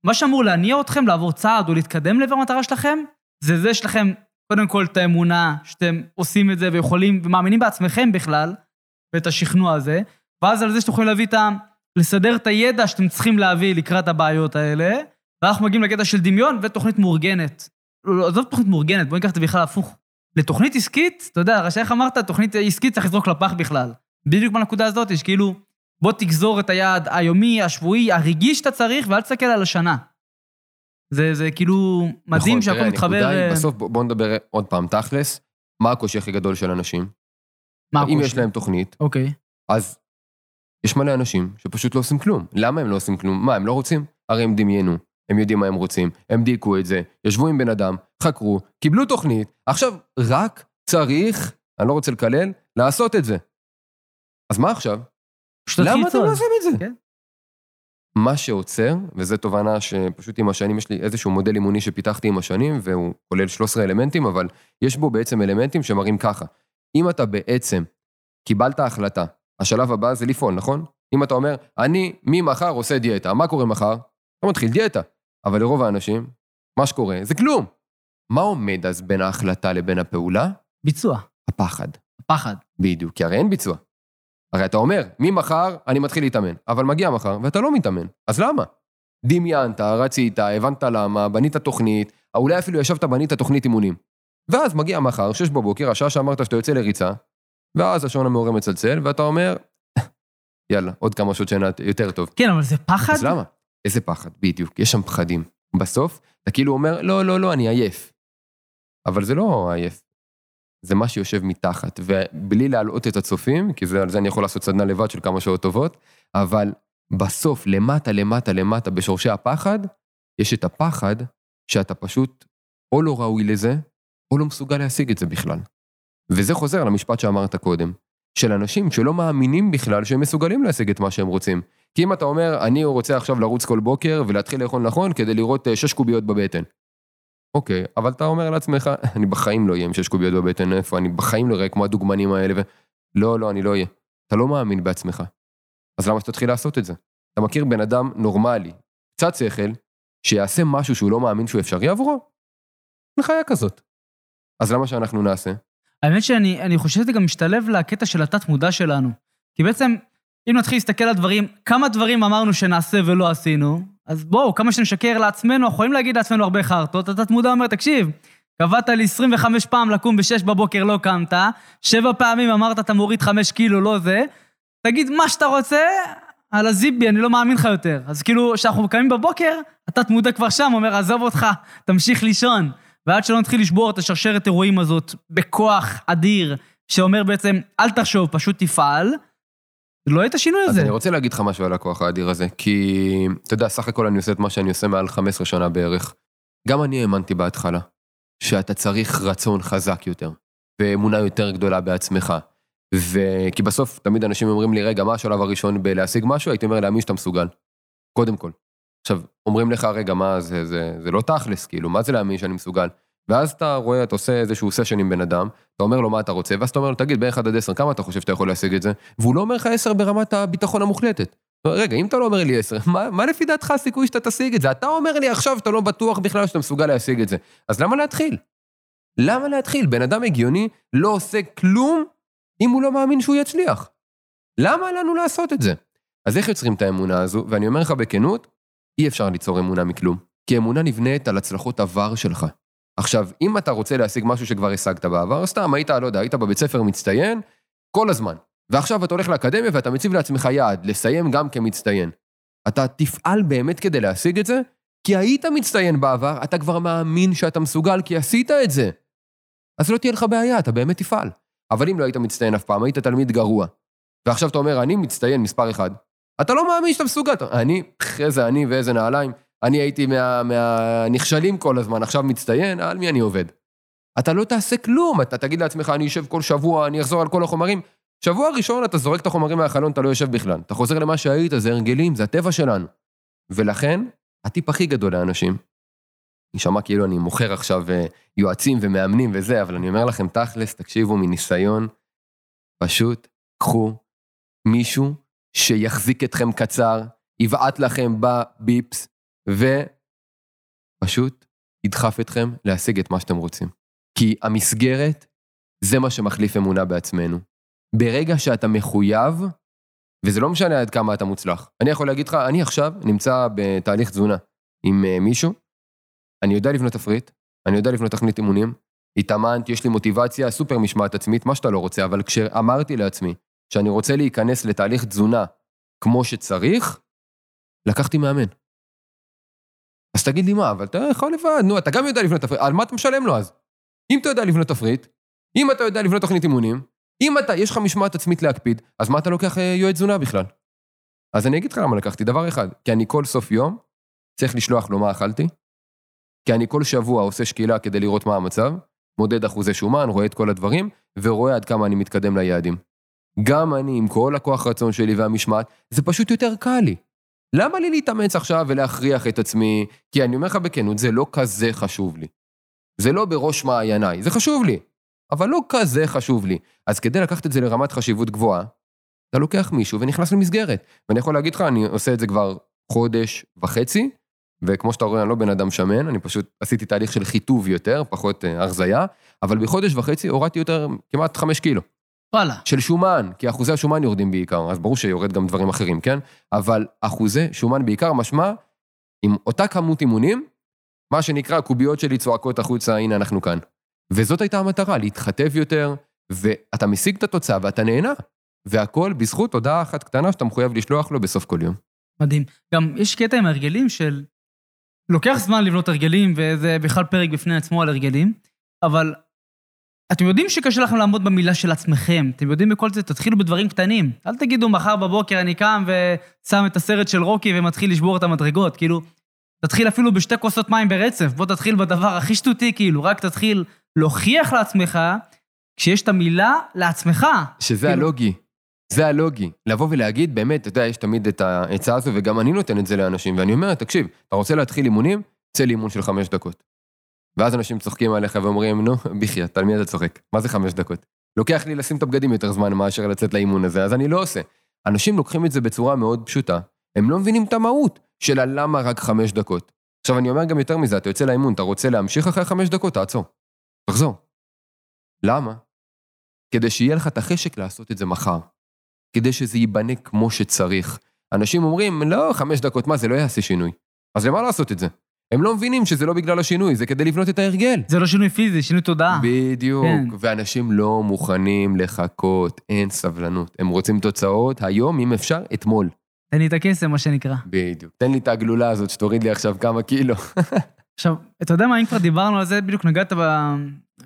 מה שאמור להניע אתכם לעבור צעד או להתקדם לעבר המטרה שלכם, זה זה שלכם, קודם כל, את האמונה שאתם עושים את זה ויכולים, ומאמינים בעצמכם בכלל, ואת השכנוע הזה, ואז על זה שאתם יכולים להביא את ה... לסדר את הידע שאתם צריכים להביא לקראת הבעיות האלה, ואנחנו מגיעים לקטע של דמיון ותוכנית מאורגנת. לא, לא, עזוב תוכנית מאורגנת, בוא ניקח את זה בכלל הפוך. לתוכנית עסקית, אתה יודע, איך אמרת, תוכנית עסקית צריך לזרוק לפח בכלל. בדיוק בנקודה הזאת, יש כאילו, בוא תגזור את היעד היומי, השבועי, הרגעי שאתה צריך, ואל תסתכל על השנה. זה, זה כאילו מדהים נכון, שהכל תראה, מתחבר... הנקודה היא, אה, בסוף בוא בוא נדבר עוד פעם תכלס, מה הקושי הכי גדול של אנשים? מה אם הקושי? יש להם תוכנית, אוקיי. אז יש מלא אנשים שפשוט לא עושים כלום. למה הם לא עושים כלום? מה, הם לא רוצים? הרי הם דמיינו, הם יודעים מה הם רוצים, הם דייקו את זה, ישבו עם בן אדם, חקרו, קיבלו תוכנית, עכשיו רק צריך, אני לא רוצה לקלל, לעשות את זה. אז מה עכשיו? למה אתם. לא עושים את זה? כן. מה שעוצר, וזו תובנה שפשוט עם השנים, יש לי איזשהו מודל אימוני שפיתחתי עם השנים, והוא כולל 13 אלמנטים, אבל יש בו בעצם אלמנטים שמראים ככה. אם אתה בעצם קיבלת החלטה, השלב הבא זה לפעול, נכון? אם אתה אומר, אני ממחר עושה דיאטה, מה קורה מחר? אתה מתחיל דיאטה. אבל לרוב האנשים, מה שקורה זה כלום. מה עומד אז בין ההחלטה לבין הפעולה? ביצוע, הפחד. פחד. בדיוק, כי הרי אין ביצוע. הרי אתה אומר, ממחר אני מתחיל להתאמן, אבל מגיע מחר ואתה לא מתאמן, אז למה? דמיינת, רצית, הבנת למה, בנית תוכנית, אולי אפילו ישבת בנית תוכנית אימונים. ואז מגיע מחר, שש בבוקר, השעה שאמרת שאתה יוצא לריצה, ואז השעון המעורר מצלצל, ואתה אומר, יאללה, עוד כמה שעות שינה יותר טוב. כן, אבל זה פחד? אז למה? איזה פחד, בדיוק, יש שם פחדים. בסוף, אתה כאילו אומר, לא, לא, לא, אני עייף. אבל זה לא עייף, זה מה שיושב מתחת, ובלי להלאות את הצופים, כי זה, על זה אני יכול לעשות סדנה לבד של כמה שעות טובות, אבל בסוף, למטה, למטה, למטה, בשורשי הפחד, יש את הפחד שאתה פשוט או לא ראוי לזה, או לא מסוגל להשיג את זה בכלל. וזה חוזר למשפט שאמרת קודם, של אנשים שלא מאמינים בכלל שהם מסוגלים להשיג את מה שהם רוצים. כי אם אתה אומר, אני רוצה עכשיו לרוץ כל בוקר ולהתחיל לאכול נכון כדי לראות אה, שש קוביות בבטן. אוקיי, אבל אתה אומר לעצמך, אני בחיים לא אהיה עם שש קוביות בבטן, איפה? אני בחיים לא אראה כמו הדוגמנים האלה, ו... לא, לא, אני לא אהיה. אתה לא מאמין בעצמך. אז למה שתתחיל לעשות את זה? אתה מכיר בן אדם נורמלי, קצת שכל, שיעשה משהו שהוא לא מאמין שהוא אפשרי עבורו? אין חיה כזאת. אז למה שאנחנו נעשה? האמת שאני חושב שזה גם משתלב לקטע של התת-מודע שלנו. כי בעצם, אם נתחיל להסתכל על דברים, כמה דברים אמרנו שנעשה ולא עשינו, אז בואו, כמה שנשקר לעצמנו, יכולים להגיד לעצמנו הרבה חרטות, התת-מודע אומר, תקשיב, קבעת לי 25 פעם לקום ב-6 בבוקר, לא קמת, שבע פעמים אמרת, אתה מוריד 5 קילו, לא זה, תגיד מה שאתה רוצה, על הזיבי, אני לא מאמין לך יותר. אז כאילו, כשאנחנו קמים בבוקר, התת-מודע כבר שם, אומר, עזוב אותך, תמשיך לישון. ועד שלא נתחיל לשבור את השרשרת אירועים הזאת בכוח אדיר, שאומר בעצם, אל תחשוב, פשוט תפעל, לא יהיה את השינוי הזה. אז אני רוצה להגיד לך משהו על הכוח האדיר הזה, כי אתה יודע, סך הכל אני עושה את מה שאני עושה מעל 15 שנה בערך. גם אני האמנתי בהתחלה, שאתה צריך רצון חזק יותר, ואמונה יותר גדולה בעצמך. וכי בסוף תמיד אנשים אומרים לי, רגע, מה השלב הראשון בלהשיג משהו? הייתי אומר, להאמין שאתה מסוגל. קודם כל. עכשיו, אומרים לך, רגע, מה, זה, זה, זה לא תכלס, כאילו, מה זה להאמין שאני מסוגל? ואז אתה רואה, אתה עושה איזשהו סשן עם בן אדם, אתה אומר לו מה אתה רוצה, ואז אתה אומר לו, תגיד, בין 1 עד 10, כמה אתה חושב שאתה יכול להשיג את זה? והוא לא אומר לך 10 ברמת הביטחון המוחלטת. רגע, אם אתה לא אומר לי 10, מה, מה לפי דעתך הסיכוי שאתה תשיג את זה? אתה אומר לי עכשיו שאתה לא בטוח בכלל שאתה מסוגל להשיג את זה. אז למה להתחיל? למה להתחיל? בן אדם הגיוני לא עושה כלום אם הוא לא מאמין שהוא יצליח. למה לנו לעשות את זה? אז איך יוצרים את האמונה הזו? ואני אומר לך בכנות, אי אפשר ליצור אמונה מכלום. כי אמונה נבנית על הצלחות עבר שלך. עכשיו, אם אתה רוצה להשיג משהו שכבר השגת בעבר, סתם היית, לא יודע, היית בבית ספר מצטיין כל הזמן. ועכשיו אתה הולך לאקדמיה ואתה מציב לעצמך יעד, לסיים גם כמצטיין. אתה תפעל באמת כדי להשיג את זה, כי היית מצטיין בעבר, אתה כבר מאמין שאתה מסוגל כי עשית את זה. אז לא תהיה לך בעיה, אתה באמת תפעל. אבל אם לא היית מצטיין אף פעם, היית תלמיד גרוע. ועכשיו אתה אומר, אני מצטיין מספר אחד. אתה לא מאמין שאתה מסוגל. אני, איזה אני ואיזה נעליים. אני הייתי מה, מהנכשלים כל הזמן, עכשיו מצטיין, על מי אני עובד? אתה לא תעשה כלום, אתה תגיד לעצמך, אני אשב כל שבוע, אני אחזור על כל החומרים. שבוע ראשון אתה זורק את החומרים מהחלון, אתה לא יושב בכלל. אתה חוזר למה שהיית, זה הרגלים, זה הטבע שלנו. ולכן, הטיפ הכי גדול לאנשים, נשמע כאילו אני מוכר עכשיו אה, יועצים ומאמנים וזה, אבל אני אומר לכם, תכלס, תקשיבו מניסיון, פשוט קחו מישהו שיחזיק אתכם קצר, יבעט לכם בביפס, ופשוט ידחף אתכם להשיג את מה שאתם רוצים. כי המסגרת, זה מה שמחליף אמונה בעצמנו. ברגע שאתה מחויב, וזה לא משנה עד כמה אתה מוצלח. אני יכול להגיד לך, אני עכשיו נמצא בתהליך תזונה עם אה, מישהו, אני יודע לבנות תפריט, אני יודע לבנות תכנית אימונים, התאמנתי, יש לי מוטיבציה, סופר משמעת עצמית, מה שאתה לא רוצה, אבל כשאמרתי לעצמי שאני רוצה להיכנס לתהליך תזונה כמו שצריך, לקחתי מאמן. אז תגיד לי מה, אבל אתה יכול לבד, נו, אתה גם יודע לבנות תפריט, על מה אתה משלם לו אז? אם אתה יודע לבנות תפריט, אם אתה יודע לבנות תוכנית אימונים, אם אתה, יש לך משמעת עצמית להקפיד, אז מה אתה לוקח אה, יועץ תזונה בכלל? אז אני אגיד לך למה לקחתי, דבר אחד, כי אני כל סוף יום צריך לשלוח לו מה אכלתי, כי אני כל שבוע עושה שקילה כדי לראות מה המצב, מודד אחוזי שומן, רואה את כל הדברים, ורואה עד כמה אני מתקדם ליעדים. גם אני, עם כל הכוח רצון שלי והמשמעת, זה פשוט יותר קל לי. למה לי להתאמץ עכשיו ולהכריח את עצמי? כי אני אומר לך בכנות, זה לא כזה חשוב לי. זה לא בראש מעייניי, זה חשוב לי, אבל לא כזה חשוב לי. אז כדי לקחת את זה לרמת חשיבות גבוהה, אתה לוקח מישהו ונכנס למסגרת. ואני יכול להגיד לך, אני עושה את זה כבר חודש וחצי, וכמו שאתה רואה, אני לא בן אדם שמן, אני פשוט עשיתי תהליך של חיטוב יותר, פחות הרזייה, אה, אבל בחודש וחצי הורדתי יותר, כמעט חמש קילו. וואלה. של שומן, כי אחוזי השומן יורדים בעיקר, אז ברור שיורד גם דברים אחרים, כן? אבל אחוזי שומן בעיקר משמע, עם אותה כמות אימונים, מה שנקרא, הקוביות שלי צועקות החוצה, הנה אנחנו כאן. וזאת הייתה המטרה, להתחטב יותר, ואתה משיג את התוצאה ואתה נהנה. והכל בזכות הודעה אחת קטנה שאתה מחויב לשלוח לו בסוף כל יום. מדהים. גם יש קטע עם הרגלים של... לוקח זמן לבנות הרגלים, וזה בכלל פרק בפני עצמו על הרגלים, אבל אתם יודעים שקשה לכם לעמוד במילה של עצמכם, אתם יודעים בכל זה, תתחילו בדברים קטנים. אל תגידו, מחר בבוקר אני קם ושם את הסרט של רוקי ומתחיל לשבור את המדרגות, כאילו, תתחיל אפילו בשתי כוסות מים ברצף, בוא תתחיל בדבר הכי שטותי, כאילו, רק תתחיל להוכיח לעצמך כשיש את המילה לעצמך. שזה כאילו- הלוגי. זה הלוגי. לבוא ולהגיד, באמת, אתה יודע, יש תמיד את העצה הזו, וגם אני נותן את זה לאנשים, ואני אומר, תקשיב, אתה רוצה להתחיל אימונים? צא לאימון של חמש דקות. ואז אנשים צוחקים עליך ואומרים, נו, בחייאת, על מי אתה צוחק? מה זה חמש דקות? לוקח לי לשים את הבגדים יותר זמן מאשר לצאת לאימון הזה, אז אני לא עושה. אנשים לוקחים את זה בצורה מאוד פשוטה, הם לא מבינים את המהות של הלמה רק חמש דקות. עכשיו, אני אומר גם יותר מזה, אתה יוצא לאימון, אתה רוצה להמשיך אחרי חמש דקות, תעצור. תחזור. למה? כדי שיהיה לך את החשק לעשות את זה מחר. כדי שזה ייבנה כמו שצריך. אנשים אומרים, לא, חמש דקות, מה, זה לא יעשה שינוי. אז למה לעשות את זה? הם לא מבינים שזה לא בגלל השינוי, זה כדי לבנות את ההרגל. זה לא שינוי פיזי, שינוי תודעה. בדיוק, כן. ואנשים לא מוכנים לחכות, אין סבלנות. הם רוצים תוצאות היום, אם אפשר, אתמול. תן לי את הקסם, מה שנקרא. בדיוק. תן לי את הגלולה הזאת שתוריד לי עכשיו כמה קילו. עכשיו, אתה יודע מה, אם כבר דיברנו על זה, בדיוק נגעת ב...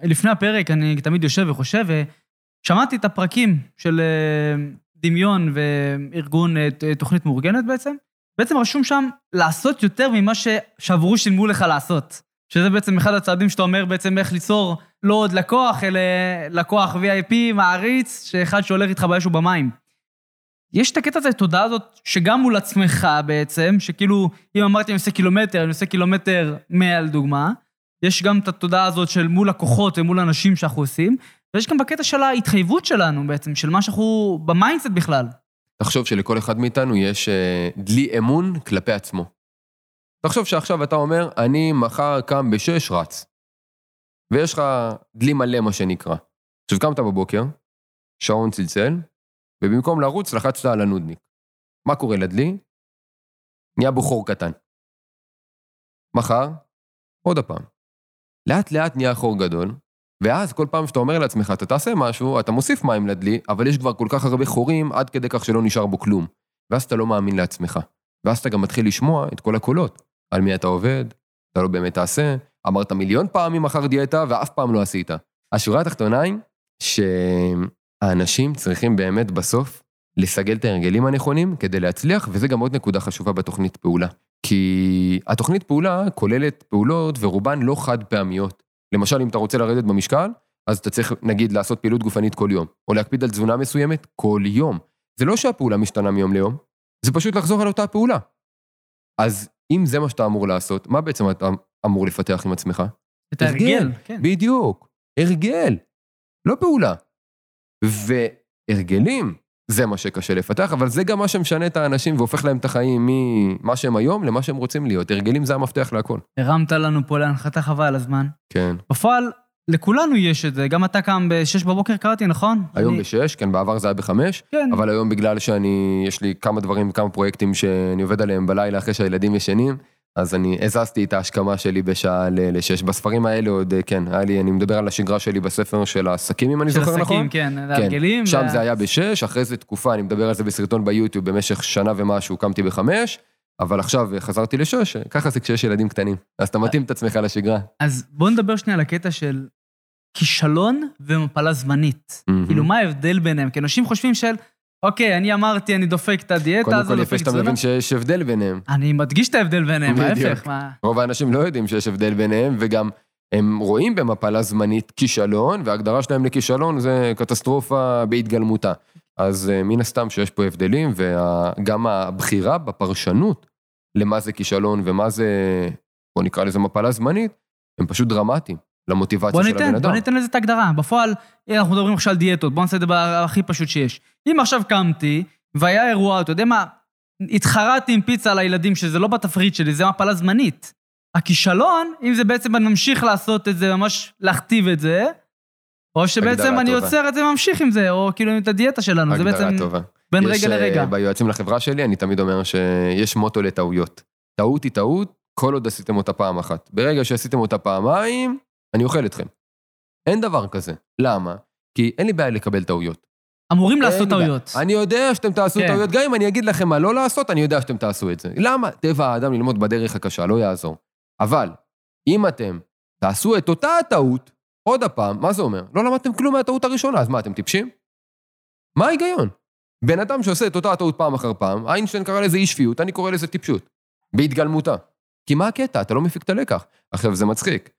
לפני הפרק, אני תמיד יושב וחושב, ושמעתי את הפרקים של אה, דמיון וארגון אה, תוכנית מאורגנת בעצם. בעצם רשום שם לעשות יותר ממה ש- שעברו שילמו לך לעשות. שזה בעצם אחד הצעדים שאתה אומר בעצם איך ליצור לא עוד לקוח, אלא לקוח VIP מעריץ, שאחד שהולך איתך באש ובמים. יש את הקטע הזה, התודעה הזאת, שגם מול עצמך בעצם, שכאילו, אם אמרתי אני עושה קילומטר, אני עושה קילומטר 100 לדוגמה, יש גם את התודעה הזאת של מול לקוחות ומול אנשים שאנחנו עושים, ויש גם בקטע של ההתחייבות שלנו בעצם, של מה שאנחנו ב mindset בכלל. תחשוב שלכל אחד מאיתנו יש אה, דלי אמון כלפי עצמו. תחשוב שעכשיו אתה אומר, אני מחר קם בשש, רץ. ויש לך דלי מלא, מה שנקרא. עכשיו קמת בבוקר, שעון צלצל, ובמקום לרוץ לחצת על הנודניק. מה קורה לדלי? נהיה בו קטן. מחר, עוד הפעם. לאט לאט נהיה חור גדול, ואז כל פעם שאתה אומר לעצמך, אתה תעשה משהו, אתה מוסיף מים לדלי, אבל יש כבר כל כך הרבה חורים עד כדי כך שלא נשאר בו כלום. ואז אתה לא מאמין לעצמך. ואז אתה גם מתחיל לשמוע את כל הקולות. על מי אתה עובד, אתה לא באמת תעשה, אמרת מיליון פעמים מחר דיאטה ואף פעם לא עשית. השורה התחתונה היא שהאנשים צריכים באמת בסוף לסגל את ההרגלים הנכונים כדי להצליח, וזה גם עוד נקודה חשובה בתוכנית פעולה. כי התוכנית פעולה כוללת פעולות ורובן לא חד פעמיות. למשל, אם אתה רוצה לרדת במשקל, אז אתה צריך, נגיד, לעשות פעילות גופנית כל יום, או להקפיד על תזונה מסוימת כל יום. זה לא שהפעולה משתנה מיום ליום, זה פשוט לחזור על אותה פעולה. אז אם זה מה שאתה אמור לעשות, מה בעצם אתה אמור לפתח עם עצמך? את ההרגל, כן. בדיוק, הרגל, לא פעולה. והרגלים, זה מה שקשה לפתח, אבל זה גם מה שמשנה את האנשים והופך להם את החיים ממה שהם היום למה שהם רוצים להיות. הרגלים זה המפתח להכל. הרמת לנו פה להנחתה חבל על הזמן. כן. בפועל, לכולנו יש את זה. גם אתה קם ב-6 בבוקר, קראתי, נכון? היום אני- בשש, כן, בעבר זה היה בחמש, כן. אבל היום בגלל שאני, יש לי כמה דברים, כמה פרויקטים שאני עובד עליהם בלילה אחרי שהילדים ישנים, אז אני הזזתי את ההשכמה שלי בשעה לשש. בספרים האלה עוד, אה, כן, היה לי, אני מדבר על השגרה שלי בספר של העסקים, אם אני של זוכר נכון. עסקים, כן, ההרגלים. שם וה- זה היה בשש, אחרי זה תקופה, אני מדבר על זה בסרטון ביוטיוב, במשך שנה ומשהו קמתי בחמש, אבל עכשיו חזרתי לשש, ככה זה כשיש ילדים קטנים. אז אתה מתאים את עצמך לשגרה. אז בואו נדבר שנייה על הקטע של כישלון ומפלה זמנית. מהמם. כאילו, מה ההבדל ביניהם? כי אנשים חושבים של, אוקיי, אני אמרתי, אני דופק את הדיאטה, קודם אז כל אני יפה דופק שאתה תזונה. מבין שיש הבדל ביניהם. אני מדגיש את ההבדל ביניהם. ההפך. מה- רוב האנשים לא יודעים שיש הבדל ביניהם, וגם הם רואים במפלה זמנית כישלון, וההגדרה שלהם לכישלון זה קטסטרופה בהתגלמותה. אז אה, מן הסתם שיש פה הבדלים, וגם הבחירה בפרשנות למה זה כישלון ומה זה, בוא נקרא לזה מפלה זמנית, הם פשוט דרמטיים למוטיבציה של הבן ניתן, אדם. בוא ניתן לזה את ההגדרה. בפועל, הנה, אנחנו מדברים עכשיו על דיאטות, בוא נעשה את זה הכי פשוט שיש. אם עכשיו קמתי, והיה אירוע, אתה יודע מה, התחרתי עם פיצה על הילדים, שזה לא בתפריט שלי, זה מפלה זמנית. הכישלון, אם זה בעצם אני ממשיך לעשות את זה, ממש להכתיב את זה, או שבעצם אני טובה. עוצר את זה וממשיך עם זה, או כאילו את הדיאטה שלנו, זה בעצם טובה. בין יש, רגע אה, לרגע. ביועצים לחברה שלי, אני תמיד אומר שיש מוטו לטעויות. טעות היא טעות, כל עוד עשיתם אותה פעם אחת. ברגע שעשיתם אותה פעמיים, אני אוכל אתכם. אין דבר כזה. למה? כי אין לי בעיה לקבל טעויות. אמורים לעשות. טעויות. אני יודע שאתם תעשו כן. טעויות, גם אם אני אגיד לכם מה לא לעשות, אני יודע שאתם תעשו את זה. למה? טבע האדם ללמוד בדרך הקשה, לא יעזור. אבל, אם אתם תעשו את אותה הטעות, עוד הפעם, מה זה אומר? לא למדתם כלום מהטעות הראשונה, אז מה, אתם טיפשים? מה ההיגיון? בן אדם שעושה את אותה הטעות פעם אחר פעם, איינשטיין קרא לזה אי שפיות, אני קורא לזה טיפשות. בהתגלמותה. כי מה הקטע? אתה לא מפיק את הלקח. עכשיו, זה מצחיק.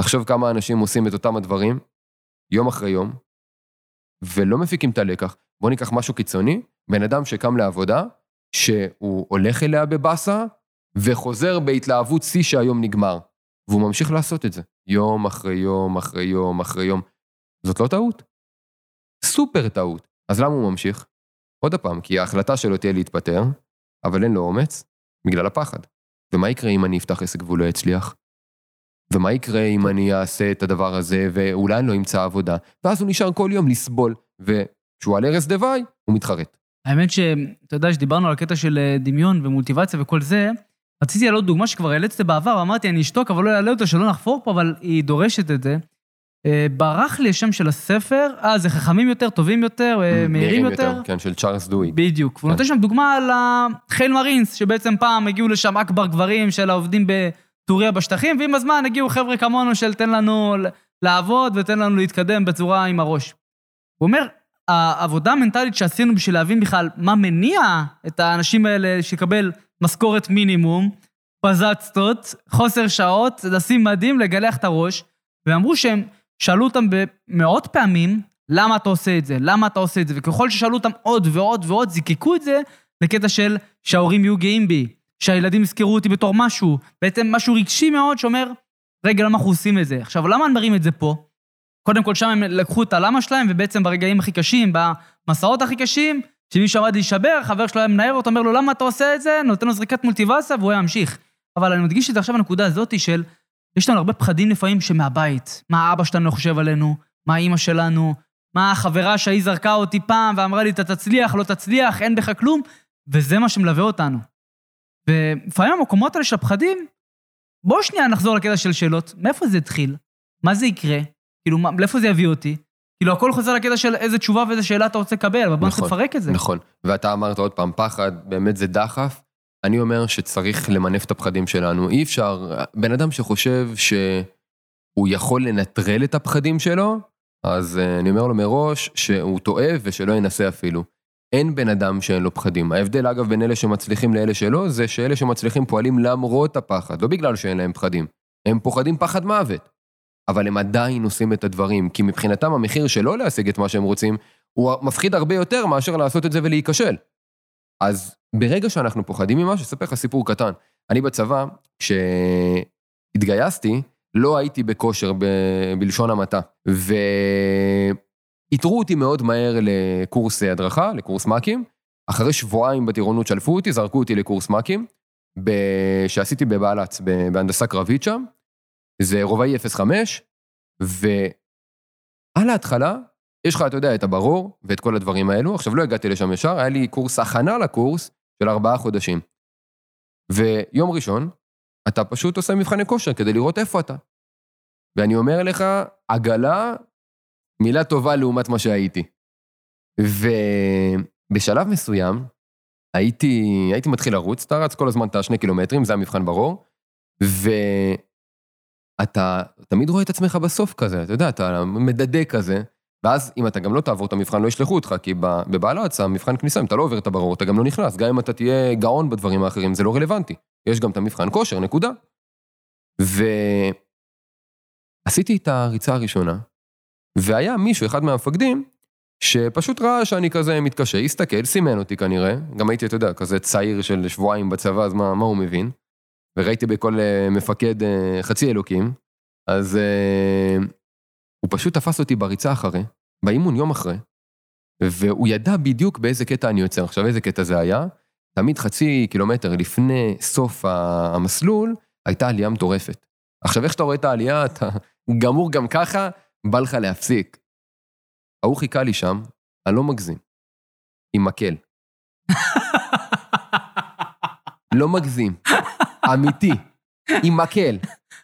תחשוב כמה אנשים עושים את אותם הדברים, יום אחרי יום, ולא מפיקים את הלקח. בוא ניקח משהו קיצוני, בן אדם שקם לעבודה, שהוא הולך אליה בבאסה, וחוזר בהתלהבות שיא שהיום נגמר. והוא ממשיך לעשות את זה, יום אחרי יום אחרי יום אחרי יום. זאת לא טעות. סופר טעות. אז למה הוא ממשיך? עוד פעם, כי ההחלטה שלו תהיה להתפטר, אבל אין לו אומץ, בגלל הפחד. ומה יקרה אם אני אפתח עסק והוא לא יצליח? ומה יקרה אם אני אעשה את הדבר הזה ואולי אני לא אמצא עבודה? ואז הוא נשאר כל יום לסבול, וכשהוא על ערש דווי, הוא מתחרט. האמת שאתה יודע שדיברנו על הקטע של אה, דמיון ומולטיבציה וכל זה, רציתי להעלות דוגמה שכבר אותה בעבר, אמרתי אני אשתוק אבל לא אעלה אותה שלא נחפור פה, אבל היא דורשת את זה. אה, ברח לי השם של הספר, אה, זה חכמים יותר, טובים יותר, אה, מהירים יותר. כן, של צ'ארלס דואי. בדיוק. והוא כן. נותן שם דוגמה על החיל מרינס, שבעצם פעם הגיעו לשם אכבר גברים של העובדים בטוריה בשטחים, ועם הזמן הגיעו חבר'ה כמונו של תן לנו לעבוד ותן לנו להתקדם בצורה עם הראש. הוא אומר, העבודה המנטלית שעשינו בשביל להבין בכלל מה מניע את האנשים האלה שיקבל משכורת מינימום, פזצטות, חוסר שעות, לשים מדים, לגלח את הראש, ואמרו שהם שאלו אותם במאות פעמים, למה אתה עושה את זה? למה אתה עושה את זה? וככל ששאלו אותם עוד ועוד ועוד, זיקקו את זה לקטע של שההורים יהיו גאים בי, שהילדים יזכרו אותי בתור משהו, בעצם משהו רגשי מאוד שאומר, רגע, למה אנחנו עושים את זה? עכשיו, למה אני מרים את זה פה? קודם כל, שם הם לקחו את הלמה שלהם, ובעצם ברגעים הכי קשים, במסעות הכי קשים, שמישהו עמד להישבר, חבר שלו היה מנער אותו, אומר לו, למה אתה עושה את זה? נותן לו זריקת מולטיבאסה, והוא היה ממשיך. אבל אני מדגיש את זה עכשיו הנקודה הזאת של, יש לנו הרבה פחדים לפעמים שמהבית. מה אבא שלנו חושב עלינו? מה אימא שלנו? מה החברה שהיא זרקה אותי פעם ואמרה לי, אתה תצליח, לא תצליח, אין בך כלום? וזה מה שמלווה אותנו. ולפעמים המקומות האלה של הפחדים, בואו שנייה נחזור לקטע של שאלות. מאיפה זה התחיל? מה זה יקרה? כאילו, מה, לאיפה זה יביא אותי? כאילו, הכל חוזר לקטע של איזה תשובה ואיזה שאלה אתה רוצה לקבל, אבל בוא נכון, נפרק את זה. נכון. ואתה אמרת עוד פעם, פחד, באמת זה דחף. אני אומר שצריך למנף את הפחדים שלנו. אי אפשר, בן אדם שחושב שהוא יכול לנטרל את הפחדים שלו, אז אה, אני אומר לו מראש שהוא טועה ושלא ינסה אפילו. אין בן אדם שאין לו פחדים. ההבדל, אגב, בין אלה שמצליחים לאלה שלא, זה שאלה שמצליחים פועלים למרות הפחד, לא בגלל שאין להם פחדים. הם פוחדים פחד מוות. אבל הם עדיין עושים את הדברים, כי מבחינתם המחיר שלא להשיג את מה שהם רוצים, הוא מפחיד הרבה יותר מאשר לעשות את זה ולהיכשל. אז ברגע שאנחנו פוחדים ממשהו, אספר לך סיפור קטן. אני בצבא, כשהתגייסתי, לא הייתי בכושר ב- בלשון המעטה, ואיתרו אותי מאוד מהר לקורס הדרכה, לקורס מ"כים. אחרי שבועיים בטירונות שלפו אותי, זרקו אותי לקורס מ"כים, שעשיתי בבעלץ, ב- בהנדסה קרבית שם. זה רובעי 05, ועל ההתחלה, יש לך, אתה יודע, את הברור ואת כל הדברים האלו. עכשיו, לא הגעתי לשם ישר, היה לי קורס הכנה לקורס של ארבעה חודשים. ויום ראשון, אתה פשוט עושה מבחני כושר כדי לראות איפה אתה. ואני אומר לך, עגלה, מילה טובה לעומת מה שהייתי. ובשלב מסוים, הייתי, הייתי מתחיל לרוץ, אתה רץ כל הזמן את השני קילומטרים, זה המבחן ברור, ואתה תמיד רואה את עצמך בסוף כזה, אתה יודע, אתה מדדה כזה, ואז אם אתה גם לא תעבור את המבחן, לא ישלחו אותך, כי בבעלץ, המבחן כניסה, אם אתה לא עובר את הברור, אתה גם לא נכנס, גם אם אתה תהיה גאון בדברים האחרים, זה לא רלוונטי. יש גם את המבחן כושר, נקודה. ועשיתי את הריצה הראשונה, והיה מישהו, אחד מהמפקדים, שפשוט ראה שאני כזה מתקשה, הסתכל, סימן אותי כנראה, גם הייתי, אתה יודע, כזה צעיר של שבועיים בצבא, אז מה, מה הוא מבין? וראיתי בכל uh, מפקד uh, חצי אלוקים, אז uh, הוא פשוט תפס אותי בריצה אחרי, באימון יום אחרי, והוא ידע בדיוק באיזה קטע אני יוצר. עכשיו, איזה קטע זה היה? תמיד חצי קילומטר לפני סוף המסלול, הייתה עלייה מטורפת. עכשיו, איך שאתה רואה את העלייה, אתה גמור גם ככה, בא לך להפסיק. ההוא חיכה לי שם, אני לא מגזים, עם מקל. לא מגזים, אמיתי, עם מקל.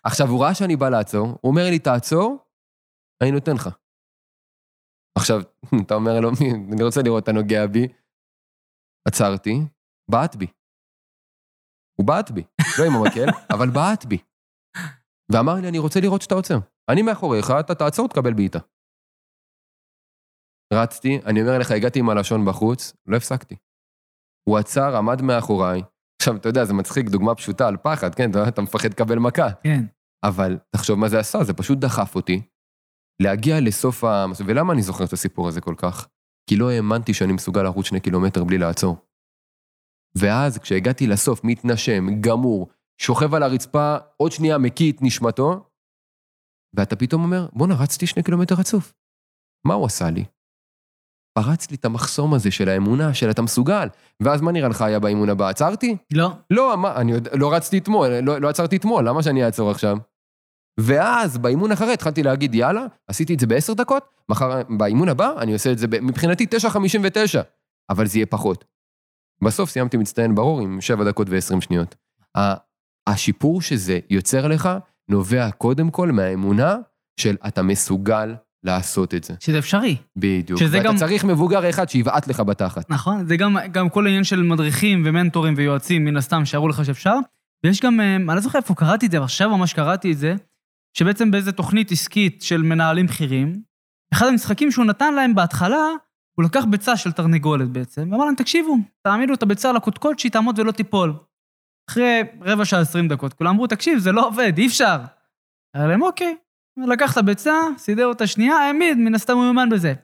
עכשיו, הוא ראה שאני בא לעצור, הוא אומר לי, תעצור, אני נותן לך. עכשיו, אתה אומר לו, אני רוצה לראות אתה נוגע בי. עצרתי, בעט בי. הוא בעט בי, לא עם המקל, אבל בעט בי. ואמר לי, אני רוצה לראות שאתה עוצר. אני מאחוריך, אתה תעצור, תקבל בעיטה. רצתי, אני אומר לך, הגעתי עם הלשון בחוץ, לא הפסקתי. הוא עצר, עמד מאחוריי. עכשיו, אתה יודע, זה מצחיק, דוגמה פשוטה על פחד, כן? אתה, אתה מפחד לקבל מכה. כן. אבל תחשוב מה זה עשה, זה פשוט דחף אותי להגיע לסוף ה... ולמה אני זוכר את הסיפור הזה כל כך? כי לא האמנתי שאני מסוגל לרוץ שני קילומטר בלי לעצור. ואז כשהגעתי לסוף, מתנשם, גמור, שוכב על הרצפה, עוד שנייה מקיא את נשמתו, ואתה פתאום אומר, בואנה, רצתי שני קילומטר רצוף. מה הוא עשה לי? פרץ לי את המחסום הזה של האמונה, של אתה מסוגל. ואז מה נראה לך היה באימון הבא? עצרתי? לא. לא, מה, אני יודע, לא רצתי אתמול, לא, לא עצרתי אתמול, למה שאני אעצור עכשיו? ואז באימון אחרי התחלתי להגיד, יאללה, עשיתי את זה בעשר דקות, מחר, באימון הבא אני עושה את זה, ב, מבחינתי 9.59, אבל זה יהיה פחות. בסוף סיימתי מצטיין ברור עם 7 דקות ו-20 שניות. השיפור שזה יוצר לך נובע קודם כל מהאמונה של אתה מסוגל לעשות את זה. שזה אפשרי. בדיוק. שזה ואתה גם... צריך מבוגר אחד שיבעט לך בתחת. נכון, זה גם, גם כל העניין של מדריכים ומנטורים ויועצים, מן הסתם, שיראו לך שאפשר. ויש גם, אה, אני לא זוכר איפה קראתי את זה, אבל עכשיו ממש קראתי את זה, שבעצם באיזה תוכנית עסקית של מנהלים בכירים, אחד המשחקים שהוא נתן להם בהתחלה, הוא לקח ביצה של תרנגולת בעצם, ואמר להם, תקשיבו, תעמידו את הביצה על הקודקוד שהיא תעמוד ולא תיפול. אחרי רבע שעה, עשרים דקות, כולם אמרו, תקשיב, זה לא עובד, אי אפשר. היה להם, אוקיי. לקח את הביצה, סידר אותה שנייה, העמיד, מן הסתם הוא מיומן בזה.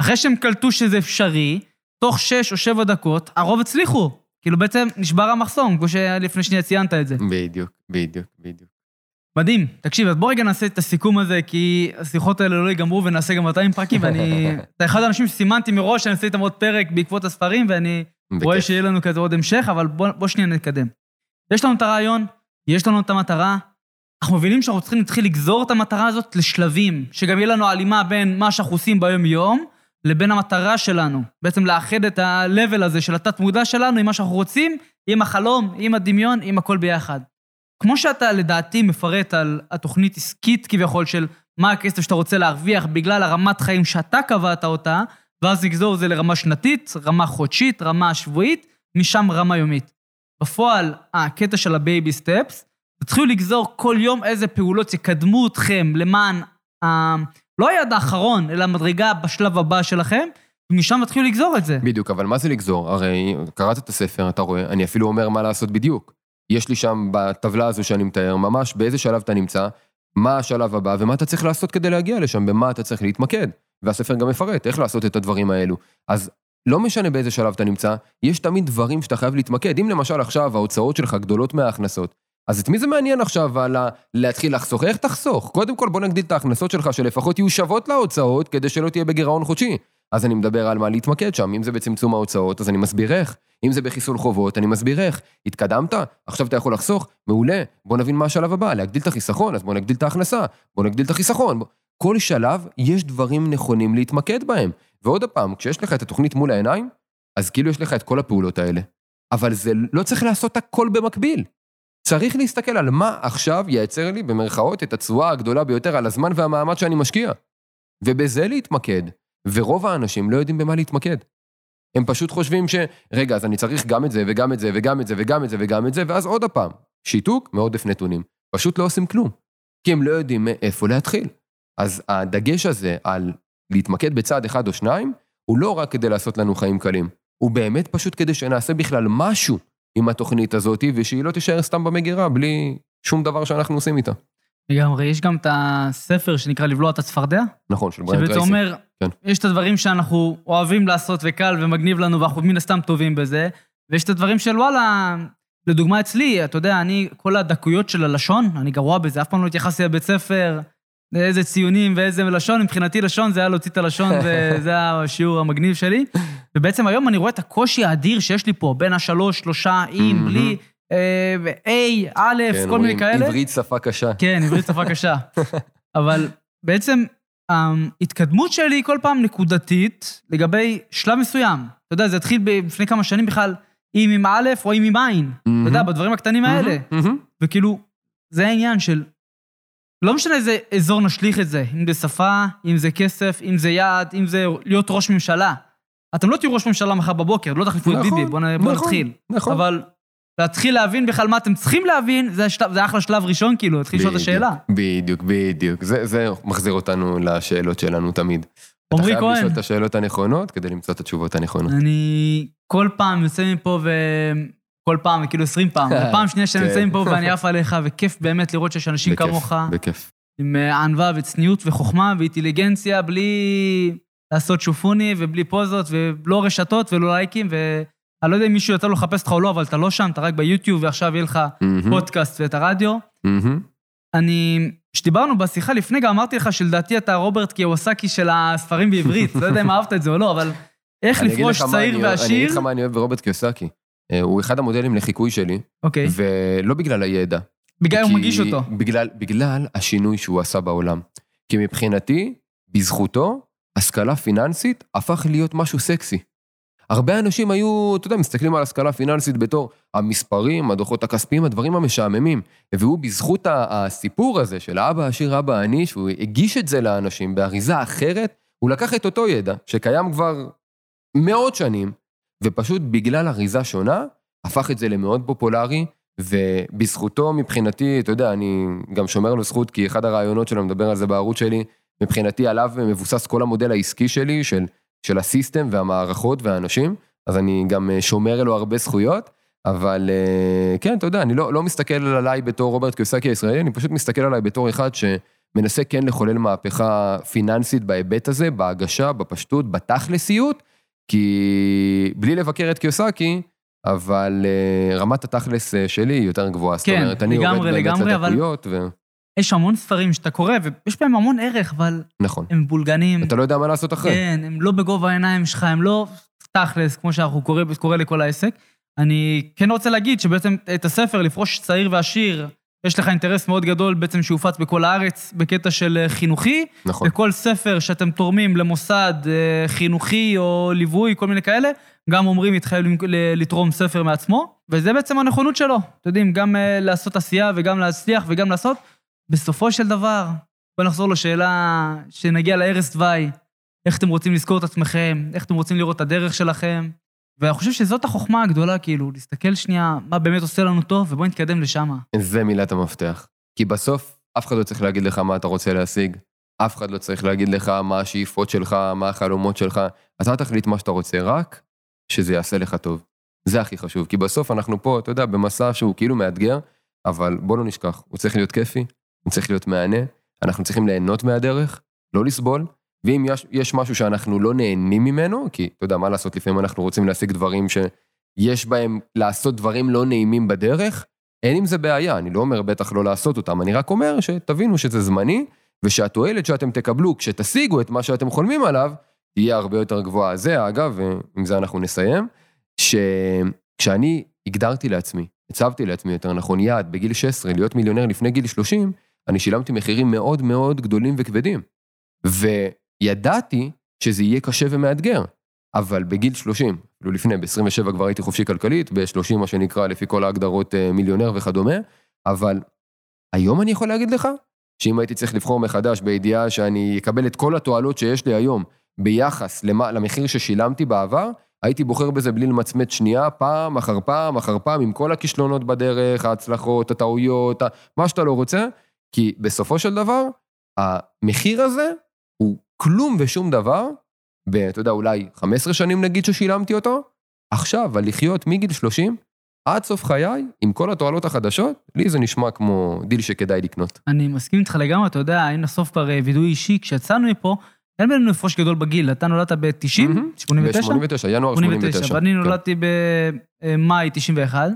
אחרי שהם קלטו שזה אפשרי, תוך שש או שבע דקות, הרוב הצליחו. כאילו בעצם נשבר המחסום, כמו שלפני שנייה ציינת את זה. בדיוק, בדיוק, בדיוק. מדהים. תקשיב, אז בוא רגע נעשה את הסיכום הזה, כי השיחות האלה לא ייגמרו ונעשה גם 200 פרקים, ואני... אתה אחד האנשים שסימנתי מראש שאני אעשה איתם עוד פרק בעקבות הספרים, ואני בכיף. רואה שיהיה לנו כזה עוד המשך, אבל בוא, בוא שנייה נתקדם. יש לנו את הרעיון, יש לנו את המטרה, אנחנו מבינים שאנחנו צריכים להתחיל לגזור את המטרה הזאת לשלבים, שגם יהיה לנו הלימה בין מה שאנחנו עושים ביום-יום, לבין המטרה שלנו. בעצם לאחד את ה-level הזה של התת-מודע שלנו עם מה שאנחנו רוצים, עם החלום, עם הדמיון, עם הכל ביחד. כמו שאתה לדעתי מפרט על התוכנית עסקית כביכול של מה הכסף שאתה רוצה להרוויח בגלל הרמת חיים שאתה קבעת אותה, ואז לגזור זה לרמה שנתית, רמה חודשית, רמה שבועית, משם רמה יומית. בפועל, הקטע של ה baby steps, תתחילו לגזור כל יום איזה פעולות יקדמו אתכם למען, ה... לא היעד האחרון, אלא המדרגה בשלב הבא שלכם, ומשם תתחילו לגזור את זה. בדיוק, אבל מה זה לגזור? הרי קראת את הספר, אתה רואה, אני אפילו אומר מה לעשות בדיוק. יש לי שם בטבלה הזו שאני מתאר, ממש באיזה שלב אתה נמצא, מה השלב הבא ומה אתה צריך לעשות כדי להגיע לשם, במה אתה צריך להתמקד. והספר גם מפרט איך לעשות את הדברים האלו. אז לא משנה באיזה שלב אתה נמצא, יש תמיד דברים שאתה חייב להתמקד. אם למשל עכשיו ההוצאות שלך גדולות מההכנסות, אז את מי זה מעניין עכשיו על ה... להתחיל לחסוך? איך תחסוך? קודם כל בוא נגדיל את ההכנסות שלך שלפחות יהיו שוות להוצאות כדי שלא תהיה בגירעון חודשי. אז אני מדבר על מה להתמקד שם, אם זה בצמצום ההוצאות, אז אני מסביר איך. אם זה בחיסול חובות, אני מסביר איך. התקדמת? עכשיו אתה יכול לחסוך? מעולה. בוא נבין מה השלב הבא, להגדיל את החיסכון, אז בוא נגדיל את ההכנסה, בוא נגדיל את החיסכון. כל שלב יש דברים נכונים להתמקד בהם. ועוד פעם, כשיש לך את התוכנית מול העיניים, אז כאילו יש לך את כל הפעולות האלה. אבל זה לא צריך לעשות הכל במקביל. צריך להסתכל על מה עכשיו ייצר לי, במרכאות, את התשואה הגדולה ביותר על הזמן והמאמץ שאני משקיע. ובזה להתמקד. ורוב האנשים לא יודעים במה להתמקד. הם פשוט חושבים ש... רגע, אז אני צריך גם את זה, וגם את זה, וגם את זה, וגם את זה, וגם את זה, ואז עוד הפעם. שיתוק מעודף נתונים. פשוט לא עושים כלום. כי הם לא יודעים מאיפה להתחיל. אז הדגש הזה על להתמקד בצעד אחד או שניים, הוא לא רק כדי לעשות לנו חיים קלים. הוא באמת פשוט כדי שנעשה בכלל משהו עם התוכנית הזאת, ושהיא לא תישאר סתם במגירה, בלי שום דבר שאנחנו עושים איתה. לגמרי, יש גם את הספר שנקרא לבלוע את הצפרדע. נכון, של בריאנט רייסי. שבעצם אומר, כן. יש את הדברים שאנחנו אוהבים לעשות וקל ומגניב לנו, ואנחנו מן הסתם טובים בזה, ויש את הדברים של וואלה, לדוגמה אצלי, אתה יודע, אני, כל הדקויות של הלשון, אני גרוע בזה, אף פעם לא התייחסתי לבית ספר, איזה ציונים ואיזה לשון, מבחינתי לשון זה היה להוציא את הלשון, וזה השיעור המגניב שלי. ובעצם היום אני רואה את הקושי האדיר שיש לי פה, בין השלוש, שלושה, עם, בלי, אה, A, א', כן, כל מיני כאלה. עברית שפה קשה. כן, עברית שפה קשה. אבל בעצם ההתקדמות שלי היא כל פעם נקודתית לגבי שלב מסוים. אתה יודע, זה התחיל לפני כמה שנים בכלל, אם עם א' או אם עם עין. אתה יודע, בדברים הקטנים האלה. וכאילו, זה העניין של לא משנה איזה אזור נשליך את זה, אם זה שפה, אם זה כסף, אם זה יעד, אם זה להיות ראש ממשלה. אתם לא תהיו ראש ממשלה מחר בבוקר, לא תחליפו את נכון, ביבי, בואו נכון, נתחיל. נכון. אבל להתחיל להבין בכלל מה אתם צריכים להבין, זה, השלב, זה אחלה שלב ראשון, כאילו, להתחיל לשאול את השאלה. בדיוק, בדיוק. זה, זה מחזיר אותנו לשאלות שלנו תמיד. עמרי אתה חייב כהן. לשאול את השאלות הנכונות כדי למצוא את התשובות הנכונות. אני כל פעם יוצא מפה ו... כל פעם, כאילו 20 פעם. זו פעם שנייה שאני כן. יוצא מפה ואני עף עליך, וכיף באמת לראות שיש אנשים בכיף, כמוך, בכיף. עם אה, ענווה וצניעות וחוכמה ואינטליגנציה, בלי לעשות שופוני ובלי פוזות ולא רשתות ולא לייקים, ואני לא יודע אם מישהו יצא לו לחפש אותך או לא, אבל אתה לא שם, אתה רק ביוטיוב, ועכשיו יהיה לך פודקאסט ואת הרדיו. אני, כשדיברנו בשיחה לפני, גם אמרתי לך שלדעתי אתה רוברט קיווסקי של הספרים בעברית, לא יודע אם אהבת את זה או לא, אבל איך לפרוש צעיר אוהב- אני ועשיר, אגיד לך מה אני אוהב ברובert קיוסקי. אה, הוא אחד המודלים לחיקוי שלי, אוקיי, ולא בגלל הידע. בגלל הוא מגיש אותו. בגלל, בגלל השינוי שהוא עשה בעולם. כי מבחינתי, בזכותו, השכלה פיננסית הפך להיות משהו סקסי. הרבה אנשים היו, אתה יודע, מסתכלים על השכלה פיננסית בתור המספרים, הדוחות הכספיים, הדברים המשעממים. והוא בזכות הסיפור הזה של האבא העשיר, אבא העני, שהוא הגיש את זה לאנשים באריזה אחרת, הוא לקח את אותו ידע, שקיים כבר מאות שנים, ופשוט בגלל אריזה שונה, הפך את זה למאוד פופולרי, ובזכותו מבחינתי, אתה יודע, אני גם שומר לו זכות, כי אחד הרעיונות שלו, מדבר על זה בערוץ שלי, מבחינתי עליו מבוסס כל המודל העסקי שלי, של, של הסיסטם והמערכות והאנשים, אז אני גם אה, שומר לו הרבה זכויות, אבל אה, כן, אתה יודע, אני לא, לא מסתכל עליי בתור רוברט קיוסקי הישראלי, אני פשוט מסתכל עליי בתור אחד שמנסה כן לחולל מהפכה פיננסית בהיבט הזה, בהגשה, בפשטות, בתכלסיות, כי בלי לבקר את קיוסקי, אבל uh, רמת התכלס אה, שלי היא יותר גבוהה. זאת כן, אומרת, אני לגמרי, יורד באמת לדקויות, ו... יש המון ספרים שאתה קורא, ויש בהם המון ערך, אבל נכון. הם מבולגנים. אתה לא יודע מה לעשות אחרי. כן, הם לא בגובה העיניים שלך, הם לא תכלס, כמו שאנחנו קורא, קורא לכל העסק. אני כן רוצה להגיד שבעצם את הספר, לפרוש צעיר ועשיר, יש לך אינטרס מאוד גדול בעצם שיופץ בכל הארץ בקטע של אה, חינוכי. נכון. וכל ספר שאתם תורמים למוסד אה, חינוכי או ליווי, כל מיני כאלה, גם אומרים יתחייב ל- לתרום ספר מעצמו, וזה בעצם הנכונות שלו. אתם יודעים, גם אה, לעשות עשייה וגם להצליח וגם לעשות. בסופו של דבר, בואו נחזור לשאלה שנגיע לערש דווי, איך אתם רוצים לזכור את עצמכם, איך אתם רוצים לראות את הדרך שלכם. ואני חושב שזאת החוכמה הגדולה, כאילו, להסתכל שנייה מה באמת עושה לנו טוב, ובואו נתקדם לשם. זה מילת המפתח. כי בסוף, אף אחד לא צריך להגיד לך מה אתה רוצה להשיג, אף אחד לא צריך להגיד לך מה השאיפות שלך, מה החלומות שלך. אתה תחליט מה שאתה רוצה, רק שזה יעשה לך טוב. זה הכי חשוב, כי בסוף אנחנו פה, אתה יודע, במסע שהוא כאילו מאתגר, אבל בוא לא נשכח, הוא צריך להיות כיפי, הוא צריך להיות מהנה, אנחנו צריכים ליהנות מהדרך, לא לסבול, ואם יש, יש משהו שאנחנו לא נהנים ממנו, כי אתה יודע, מה לעשות, לפעמים אנחנו רוצים להשיג דברים שיש בהם לעשות דברים לא נעימים בדרך, אין עם זה בעיה, אני לא אומר בטח לא לעשות אותם, אני רק אומר שתבינו שזה זמני, ושהתועלת שאתם תקבלו כשתשיגו את מה שאתם חולמים עליו, תהיה הרבה יותר גבוהה. זה, אגב, ועם זה אנחנו נסיים, שכשאני הגדרתי לעצמי, הצבתי לעצמי יותר נכון יעד בגיל 16, להיות מיליונר לפני גיל 30, אני שילמתי מחירים מאוד מאוד גדולים וכבדים. וידעתי שזה יהיה קשה ומאתגר, אבל בגיל 30, אפילו לפני, ב-27 כבר הייתי חופשי כלכלית, ב-30 מה שנקרא לפי כל ההגדרות אה, מיליונר וכדומה, אבל היום אני יכול להגיד לך שאם הייתי צריך לבחור מחדש בידיעה שאני אקבל את כל התועלות שיש לי היום ביחס למה, למחיר ששילמתי בעבר, הייתי בוחר בזה בלי למצמץ שנייה, פעם אחר פעם אחר פעם, עם כל הכישלונות בדרך, ההצלחות, הטעויות, מה שאתה לא רוצה, כי בסופו של דבר, המחיר הזה הוא כלום ושום דבר, ב, אתה יודע, אולי 15 שנים נגיד ששילמתי אותו, עכשיו, אבל לחיות מגיל 30 עד סוף חיי, עם כל התועלות החדשות, לי זה נשמע כמו דיל שכדאי לקנות. אני מסכים איתך לגמרי, אתה יודע, היינו בסוף כבר אה, וידוי אישי, כשיצאנו מפה, אין בינינו הפרש גדול בגיל, אתה נולדת ב-90? מהמם. 89? ב-89, ינואר 89. ואני כן. נולדתי במאי 91,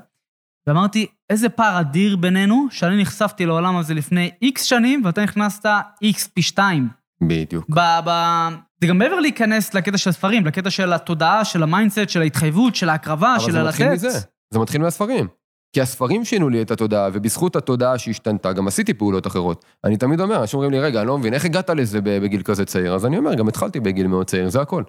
ואמרתי, איזה פער אדיר בינינו, שאני נחשפתי לעולם הזה לפני איקס שנים, ואתה נכנסת איקס פי שתיים. בדיוק. ב, ב... זה גם מעבר להיכנס לקטע של הספרים, לקטע של התודעה, של ה mindset, של ההתחייבות, של ההקרבה, אבל של זה הלתת. מתחיל מזה, זה מתחיל מהספרים. כי הספרים שינו לי את התודעה, ובזכות התודעה שהשתנתה, גם עשיתי פעולות אחרות. אני תמיד אומר, אנשים אומרים לי, רגע, אני לא מבין, איך הגעת לזה בגיל כזה צעיר? אז אני אומר, גם התחלתי בגיל מאוד צעיר, זה הכל.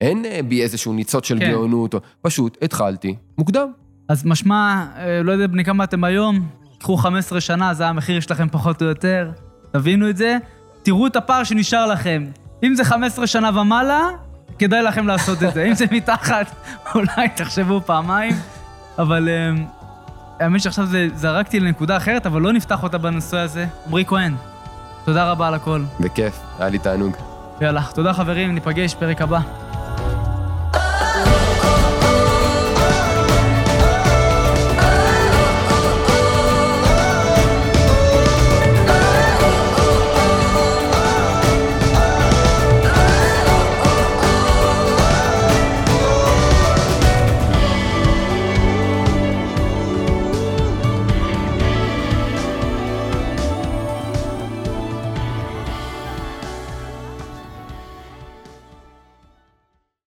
אין אה, בי איזשהו ניצוץ של כן. גאונות, או- פשוט התחלתי מוקדם. אז משמע, אה, לא יודע בני כמה אתם היום, קחו 15 שנה, זה המחיר שלכם פחות או יותר, תבינו את זה, תראו את הפער שנשאר לכם. אם זה 15 שנה ומעלה, כדאי לכם לעשות את זה. אם זה מתחת, אולי תחשבו פעמיים, אבל אה, האמת שעכשיו זה זרקתי לנקודה אחרת, אבל לא נפתח אותה בנושא הזה. עמרי כהן, תודה רבה על הכל. בכיף, היה לי תענוג. יאללה, תודה חברים, ניפגש, פרק הבא.